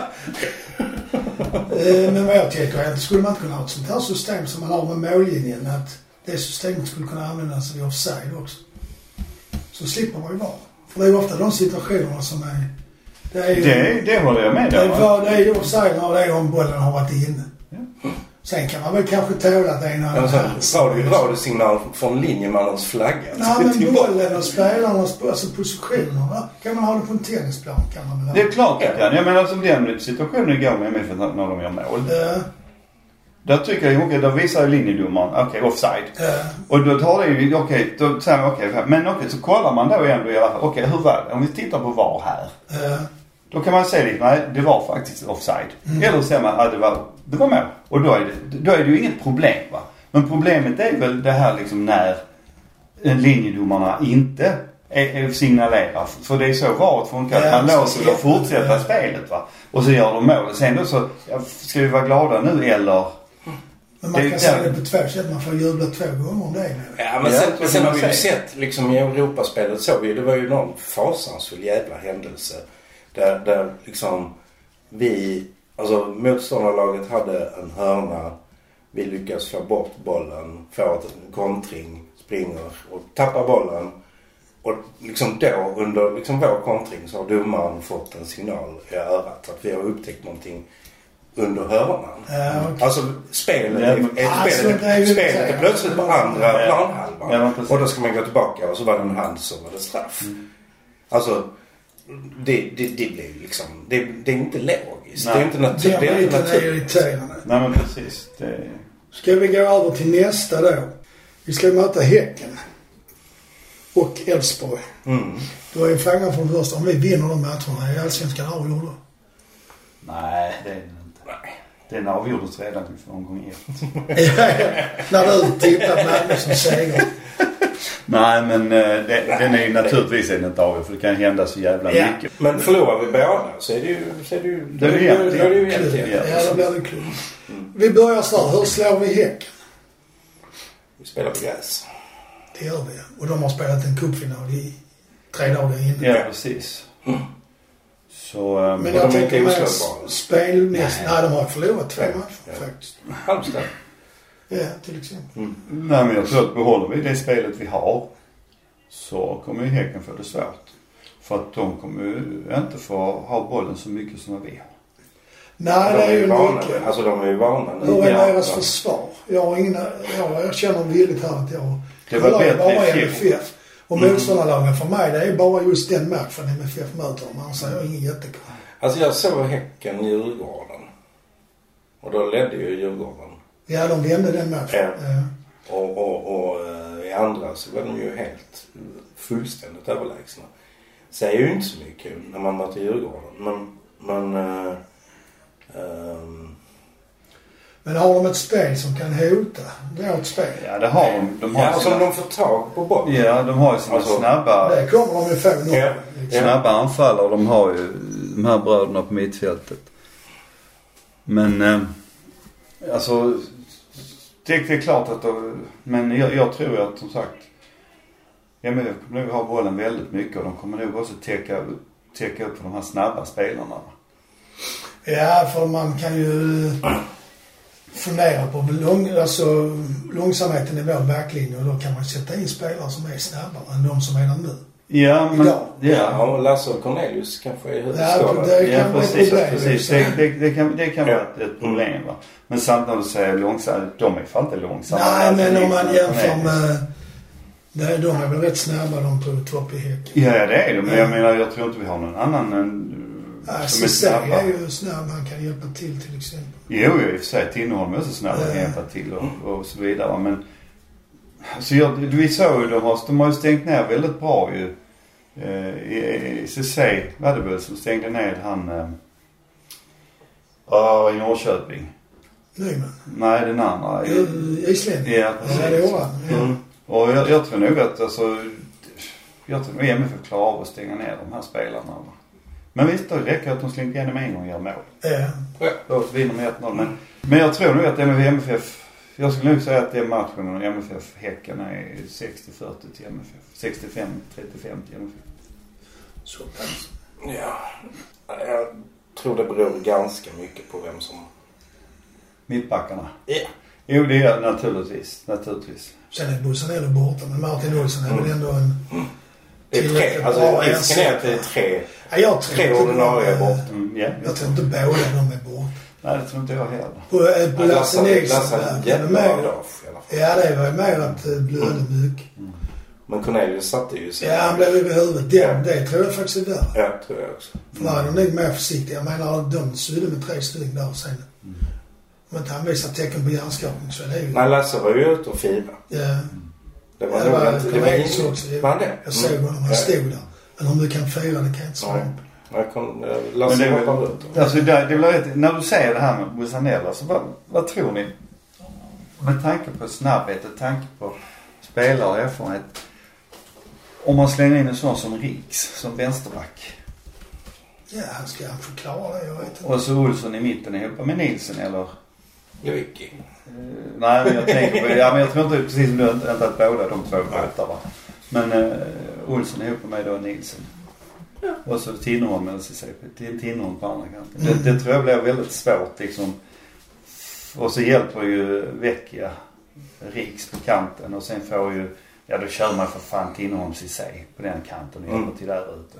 Eh, Men vad jag tänker är att skulle man inte kunna ha ett sånt här system som man har med mållinjen att det systemet skulle kunna användas vid offside också. Så slipper man ju vara. För det är ju ofta de situationerna som är... Det är ju... Det, det håller jag med det om. vad- det är ju offside när det är om bollen har varit inne. Ja. Sen kan man väl kanske tåla att det en annan Alltså, hands. radio, radiosignal från linjemannens flagga. Nej men bollen och spelarnas alltså positionerna. Kan man ha det på en tennisplan kan man väl. Det är klart jag kan. Jag menar som den situationen igår med MFF när de gör mål. Eh, Där tycker jag, okej, då visar ju linjedomaren, okej, offside. eh, Och då tar det ju, okej, då säger man okej, men okej, så kollar man då ändå i alla fall, okej, hur var det? Om vi tittar på VAR här. eh, Då kan man säga nej, det var faktiskt offside. Eller så säger man, ja, det var, det var mål. Och då är det, då är det ju inget problem va. Men problemet är väl det här liksom när linjedomarna inte signalerar. För det är så VAR funkar. Ja, att man låter dem fortsätta Ja. spelet va. Och så gör de mål. Sen då så, ska vi vara glada nu eller? Men man Det är kan säga det på två sätt. Man får jubla två gånger om det nu. Ja, men Ja, sen, det sen har vi man ju sett liksom i Europaspelet så vi, det var ju någon fasansfull jävla händelse. Där, där liksom vi, alltså motståndarlaget hade en hörna. Vi lyckas få bort bollen, få en kontring, springer och tappar bollen. Och liksom då under liksom vår kontring så har domaren fått en signal i örat att vi har upptäckt någonting under hörnan. Ja, okej. Alltså spelet, Ja, men- är, Alltså, spelet, det är spelet är plötsligt på andra Ja. planhalvan. Ja, och då ska man gå tillbaka och så var det en hand så var det straff. Alltså det, det, det blir ju liksom, det, det är inte logiskt. Nej. Det är inte, natur, Den det är inte är naturligt. irriterande. Nej men precis. Det, Ska vi gå över till nästa då? Vi ska möta Häcken. Och Elfsborg. Mm. Då är frågan från första om vi vinner de matcherna. Är Allsvenskan avgjord då? nej det är det inte. Nej. Den avgjordes redan i omgång ett. När du tippat Malmö som seger. Nej men eh, det, den är ju naturligtvis är den inte avgjord för det kan hända så jävla Ja. mycket. Men förlorar vi båda så är det ju, så är det ju, Då är det ju Klubb. jämnt igen. Ja, då blir det klubb. Vi börjar så här. Hur slår vi Häcken? Vi spelar på gräs. Det gör vi. Och de har spelat en cupfinal i tre dagar innan. Ja precis. Så... eh, Men jag de är tänker inte oslagbara. spelmässigt. Nej. Nej, de har förlorat två matcher Ja. faktiskt. Halmstad. Ja, till exempel. Nej men jag tror att behåller vi det spelet vi har så kommer ju Häcken få det svårt. För att de kommer ju inte få ha bollen så mycket som vi har. Nej, de det är ju vana. mycket. Alltså de är ju vana nu. Hur är deras ja. försvar? Jag har ingen... Jag erkänner villigt här att jag... Det var bättre i fjol. Och Mm. motståndarlagen för mig, det är bara just den matchen MFF möter dem. Annars har jag ingen jättekoll. Alltså jag såg Häcken-Djurgården. Och då ledde ju Djurgården. Ja, de vände den matchen. Ja. Ja. Och, och, och eh, i andra så var de ju helt fullständigt överlägsna. Säger ju inte så mycket när man möter Djurgården. Men, men eh, ehm, Men har de ett spel som kan hota vårt spel? Ja det har de. De har ja, sina, om de får tag på bollen. ja, de har ju sina Alltså, snabba, Det kommer de ju få nu. Ja. Liksom. snabba anfallare. De har ju de här bröderna på mittfältet. Men eh, alltså det, det är klart att de, men jag, jag tror att som sagt MFF kommer nog ha bollen väldigt mycket och de kommer nog också täcka, täcka upp för de här snabba spelarna. Ja, för man kan ju fundera på lång, alltså, långsamheten i vår backlinje och då kan man sätta in spelare som är snabbare än de som är där nu. Ja men, Idag. Ja, ja. och Lasse och Cornelius kanske är Ja, huvudskadade. det Ja kan vara ett precis, problem. precis. liksom. Det, det, det kan, det kan Ja. vara ett, ett problem va. Men samtidigt så är jag långsam, de är fan inte långsamma. Nej, Alltså, men om liksom, man jämför Cornelius. med... Det, de är väl rätt snabba de på topp i Häcken. Ja det är de. Men jag menar jag tror inte vi har någon annan än, Ja, som är snabba. är ju snabb. Han kan hjälpa till till exempel. Jo, jo i och för sig. Tinnerholm är också snabb att hjälpa till och, och så vidare. Men alltså jag, vi såg ju, de har, de har ju stängt ner väldigt bra ju. Eh, CC var det väl som stängde ner han eh, i Norrköping. Nyman. Nej den andra. Ja, Islänning. Ja, det precis. Ja. Mm. Och jag, jag tror nog att alltså, jag tror nog MFF klarar av att stänga ner de här spelarna. Men visst, det räcker att de slinker igenom en gång och gör mål. Ja. Då vinner med 1-0. Men, men jag tror nog att MFF, jag skulle nog säga att det är matchen och MFF-Häcken är 60-40 till MFF. 65-35 till MFF. Så pass. Ja, jag tror det beror ganska mycket på vem som... Mittbackarna. Ja. Jo, det är naturligtvis. Naturligtvis. Sen är Bussanello borta, men Martin Olsson är väl ändå en... Det är tre. Tillräckligt Alltså bra risken är att det är ersättare. tre. Ja, jag tror Tre ordinarie är- borta. Mm, ja, Jag tror inte båda de är borta. Nej, det tror inte jag heller. På, eh, på Lasse Lasse Lasse Nilsson hade det jättebra idag i alla fall. Ja, det var ju mer att det blödde mycket. Men Cornelius satte ju sig. Ja, han blev över huvudet. Det, det tror jag faktiskt är värre. Ja, tror jag också. För där är de nog mer försiktiga. Jag menar, de sydde med tre stycken där sen. Om inte han visar tecken på hjärnskakning så är det ju... Nej, Lasse var ju ute och firade. Ja, Det var det nog var inte... Det var också. Var han det? Jag såg honom. Han Ja. stod där. Men om du kan fira, det kan jag inte svara på. Jag kom, eh, Men Lasse det väl, ut. alltså det, det väl rätt, när du säger det här med Bussanella så vad, vad tror ni? med tanke på snabbhet och tanke på spelare och erfarenhet. Om man slänger in en sån som Riks som vänsterback. Ja, han ska han förklara det? Jag vet inte. Och så Olsson i mitten ihop med Nilsen eller? Jojki. Eh, nej men jag tänker på, ja men jag tror inte precis som du inte, att båda de två båtar va. Men eh, Olsson ihop med då Nilsen. Ja. Och så Tinnerholm eller CCP. Tin- Tinnerholm på andra kanten. Mm. Det, det tror jag blir väldigt svårt liksom. Och så hjälper ju Vecchia Riks på kanten och sen får ju, ja då kör man för fan Tinnerholm sig på den kanten och hjälper Mm. till där ute.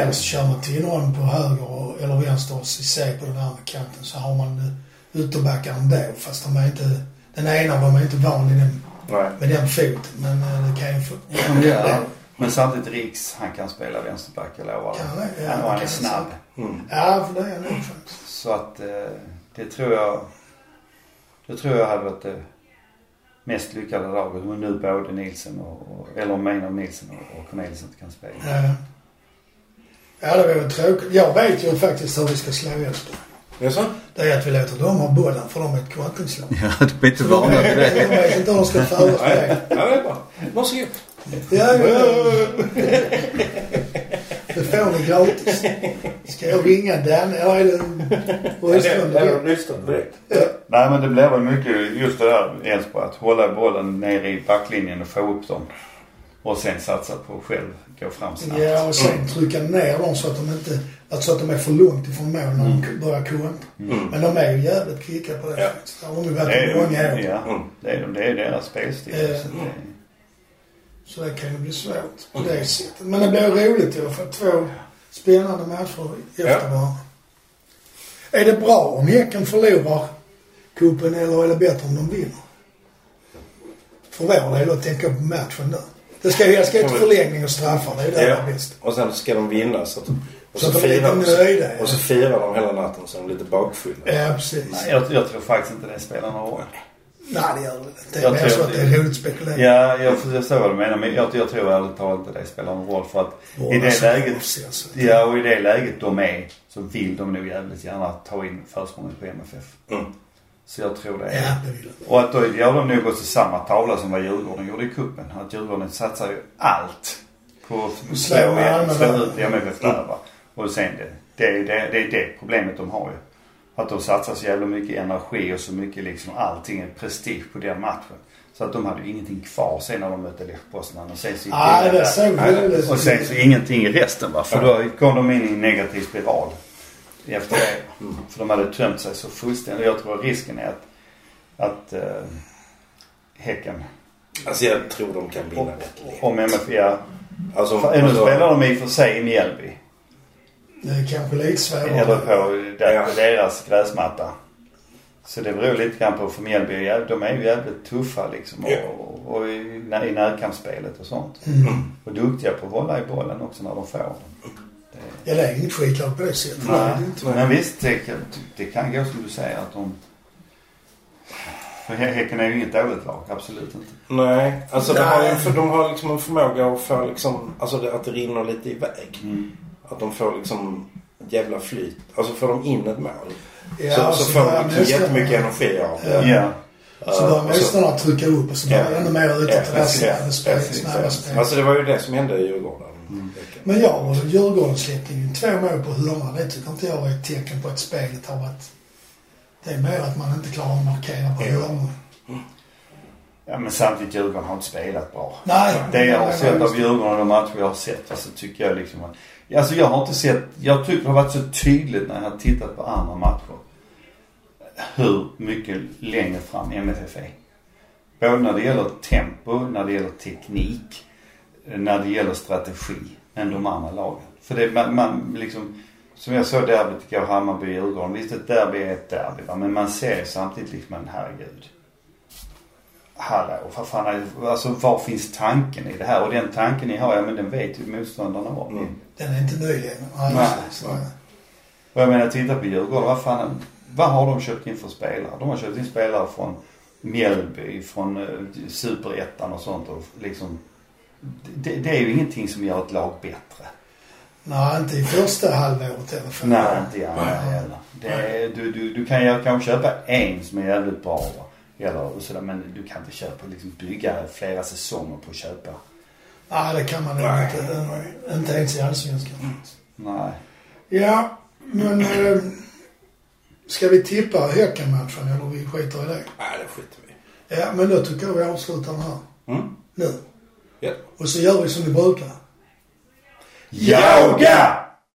Eller så kör man Tinnerholm på höger och, eller vänster och Cissé på den andra kanten så har man eh, ytterbackar ändå fast de är inte, den ena av dem är inte van i den, Nej. med den foten men eh, det kan ju få... Ja. Men samtidigt Riks, han kan spela vänsterback, jag lovar Kan det. Ja, Han- är snabb. Mm. Ja, för det är han faktiskt. Så att eh, det tror jag, det tror jag hade varit det mest lyckade laget. Om nu både Nilsen och, eller om en av Nilsen och, och Cornelius inte kan spela. Ja. Ja, det vore tråkigt. Jag vet ju faktiskt hur vi ska slå Elfsborg. Jaså? Det är att vi låter dem ha bollen för de är ett kontringslag. Ja, du är inte Så de, van vid de det. vet inte hur de ska spel. Ja, det är bra. Varsågod. Ja, ja. Det får ni gratis. Ska jag ringa Dan? Eller är det Rydström? Ja, är lyssnat direkt. Nej men det blir väl mycket just det där Elfsborg. Att hålla bollen nere i backlinjen och få upp dem. Och sen satsa på att själv gå fram snabbt. Ja, och sen trycka ner dem så att de inte... Alltså att de är för långt ifrån mål när de börjar kontra. Mm. Men de är ju jävligt kvicka på det Ja. faktiskt. Det har de ju varit i många år. Ja, Mm. det är de. Det är deras spelstil. Eh, Så det, Så det kan ju bli svårt på det sättet. Men det blir roligt i alla fall. Två spännande matcher efter Ja. varandra. Är det bra om Häcken förlorar cupen eller är det bättre om de vinner? För vår del att tänka på matchen där. Det ska ju ska till förlängning och straffar. Det är ju det Ja. bästa. Och sen ska de vinna så att och Så att de är firar lite nöjda. Och så firar de hela natten så är de lite bakfulla. Ja, precis. nej, jag, jag tror faktiskt inte det spelar någon roll. Nej, det gör det inte. Det är Jag mer tror så att det är roligt spekulerat. Ja, jag förstår vad du menar. Men jag, jag tror ärligt talat inte det spelar någon roll. För att i det läget Alltså. Ja, och i det läget de är så vill de nog jävligt gärna ta in försprånget på MFF. Mm. Så jag tror det. Ja, det vill jag. Och att då gör de nog också samma tavla som vad Djurgården gjorde i kuppen. Att Djurgården satsar ju allt på att Slå ut MFF där va. Och sen det. Det är det, det, är det problemet de har ju. Att de satsar så jävla mycket energi och så mycket liksom allting är prestige på den matchen. Så att de hade ju ingenting kvar sen när de mötte Lech Poznan och sen så gick Nej, det det väldigt... och sen så ingenting i resten va. För då kom de in i en negativ spiral. Efter det. För de hade tömt sig så fullständigt. Jag tror att risken är att, att uh, Häcken, Alltså jag tror de kan vinna lätt. om MFF, ja. Alltså, För, nu alltså, spelar de i och för sig i Mjällby. Det är kanske lite svårare. Eller på, där, Ja. på deras gräsmatta. Så det beror lite grann på för Mjällby, de är ju jävligt tuffa liksom. Och, Ja. och, och i, i närkampsspelet och sånt. Mm. Och duktiga på att hålla i bollen också när de får den. Ja, det är inget skitlag på det sättet. Nej, det inte. men visst det, kan- det kan gå som du säger att de... För Hä- Häcken är ju inget dåligt lag, absolut inte. Nej, alltså de Nej. har, ju för, de har liksom en förmåga att få liksom, alltså det, att det rinner lite iväg. Att de får liksom ett jävla flyt. Alltså får de in ett mål. Ja, så, så så får de liksom jättemycket energi av det. Ja. Ja. Så börjar och så- motståndarna trycka upp och så börjar Ja. ännu mer Ja, utåt till precis. raserande spel, Precis. snabba spel. Alltså det var ju det som hände i Djurgården. Men jag och Djurgården släppte ju två mål på hörna. Det tycker inte jag är ett tecken på att spelet har varit... Det är mer att man inte klarar att markera på Ja. hörnor. ja men samtidigt Djurgården har inte spelat bra. Nej. Det jag har nej, sett nej, av Djurgården och de matcher jag har sett, alltså tycker jag liksom att... Alltså jag har inte sett, jag tycker det har varit så tydligt när jag har tittat på andra matcher. Hur mycket längre fram MFF är. Både när det gäller tempo, när det gäller teknik, när det gäller strategi än de andra lagen. För det, man, man liksom, som jag såg derbyt igår, Hammarby-Djurgården. Visst ett derby är ett derby va? men man ser ju samtidigt liksom en herregud. Hallå, vad fan är det, alltså var finns tanken i det här? Och den tanken ni har, ja men den vet ju motståndarna om. Mm. Den är inte ny längre. Nej. Och jag menar, titta på Djurgården. Vad fan, vad har de köpt in för spelare? De har köpt in spelare från Mjällby, från uh, Superettan och sånt och liksom. Det, det är ju ingenting som gör ett lag bättre. Nej, inte i första halvåret i alla fall. Nej, inte i andra heller. Är, du, du, du kan ju kanske köpa en som är jävligt bra va? Eller sådär. Men du kan inte köpa, liksom bygga flera säsonger på att köpa. Nej, det kan man nog Nej. inte. Inte ens i Allsvenskan. Nej. Ja, men... Eh, ska vi tippa Häckenmatchen eller vi skiter i det? Nej, det skiter vi. Ja, men då tycker jag vi avslutar den här. Mm. Nu. Ja. Och så gör vi som vi brukar. Yoga!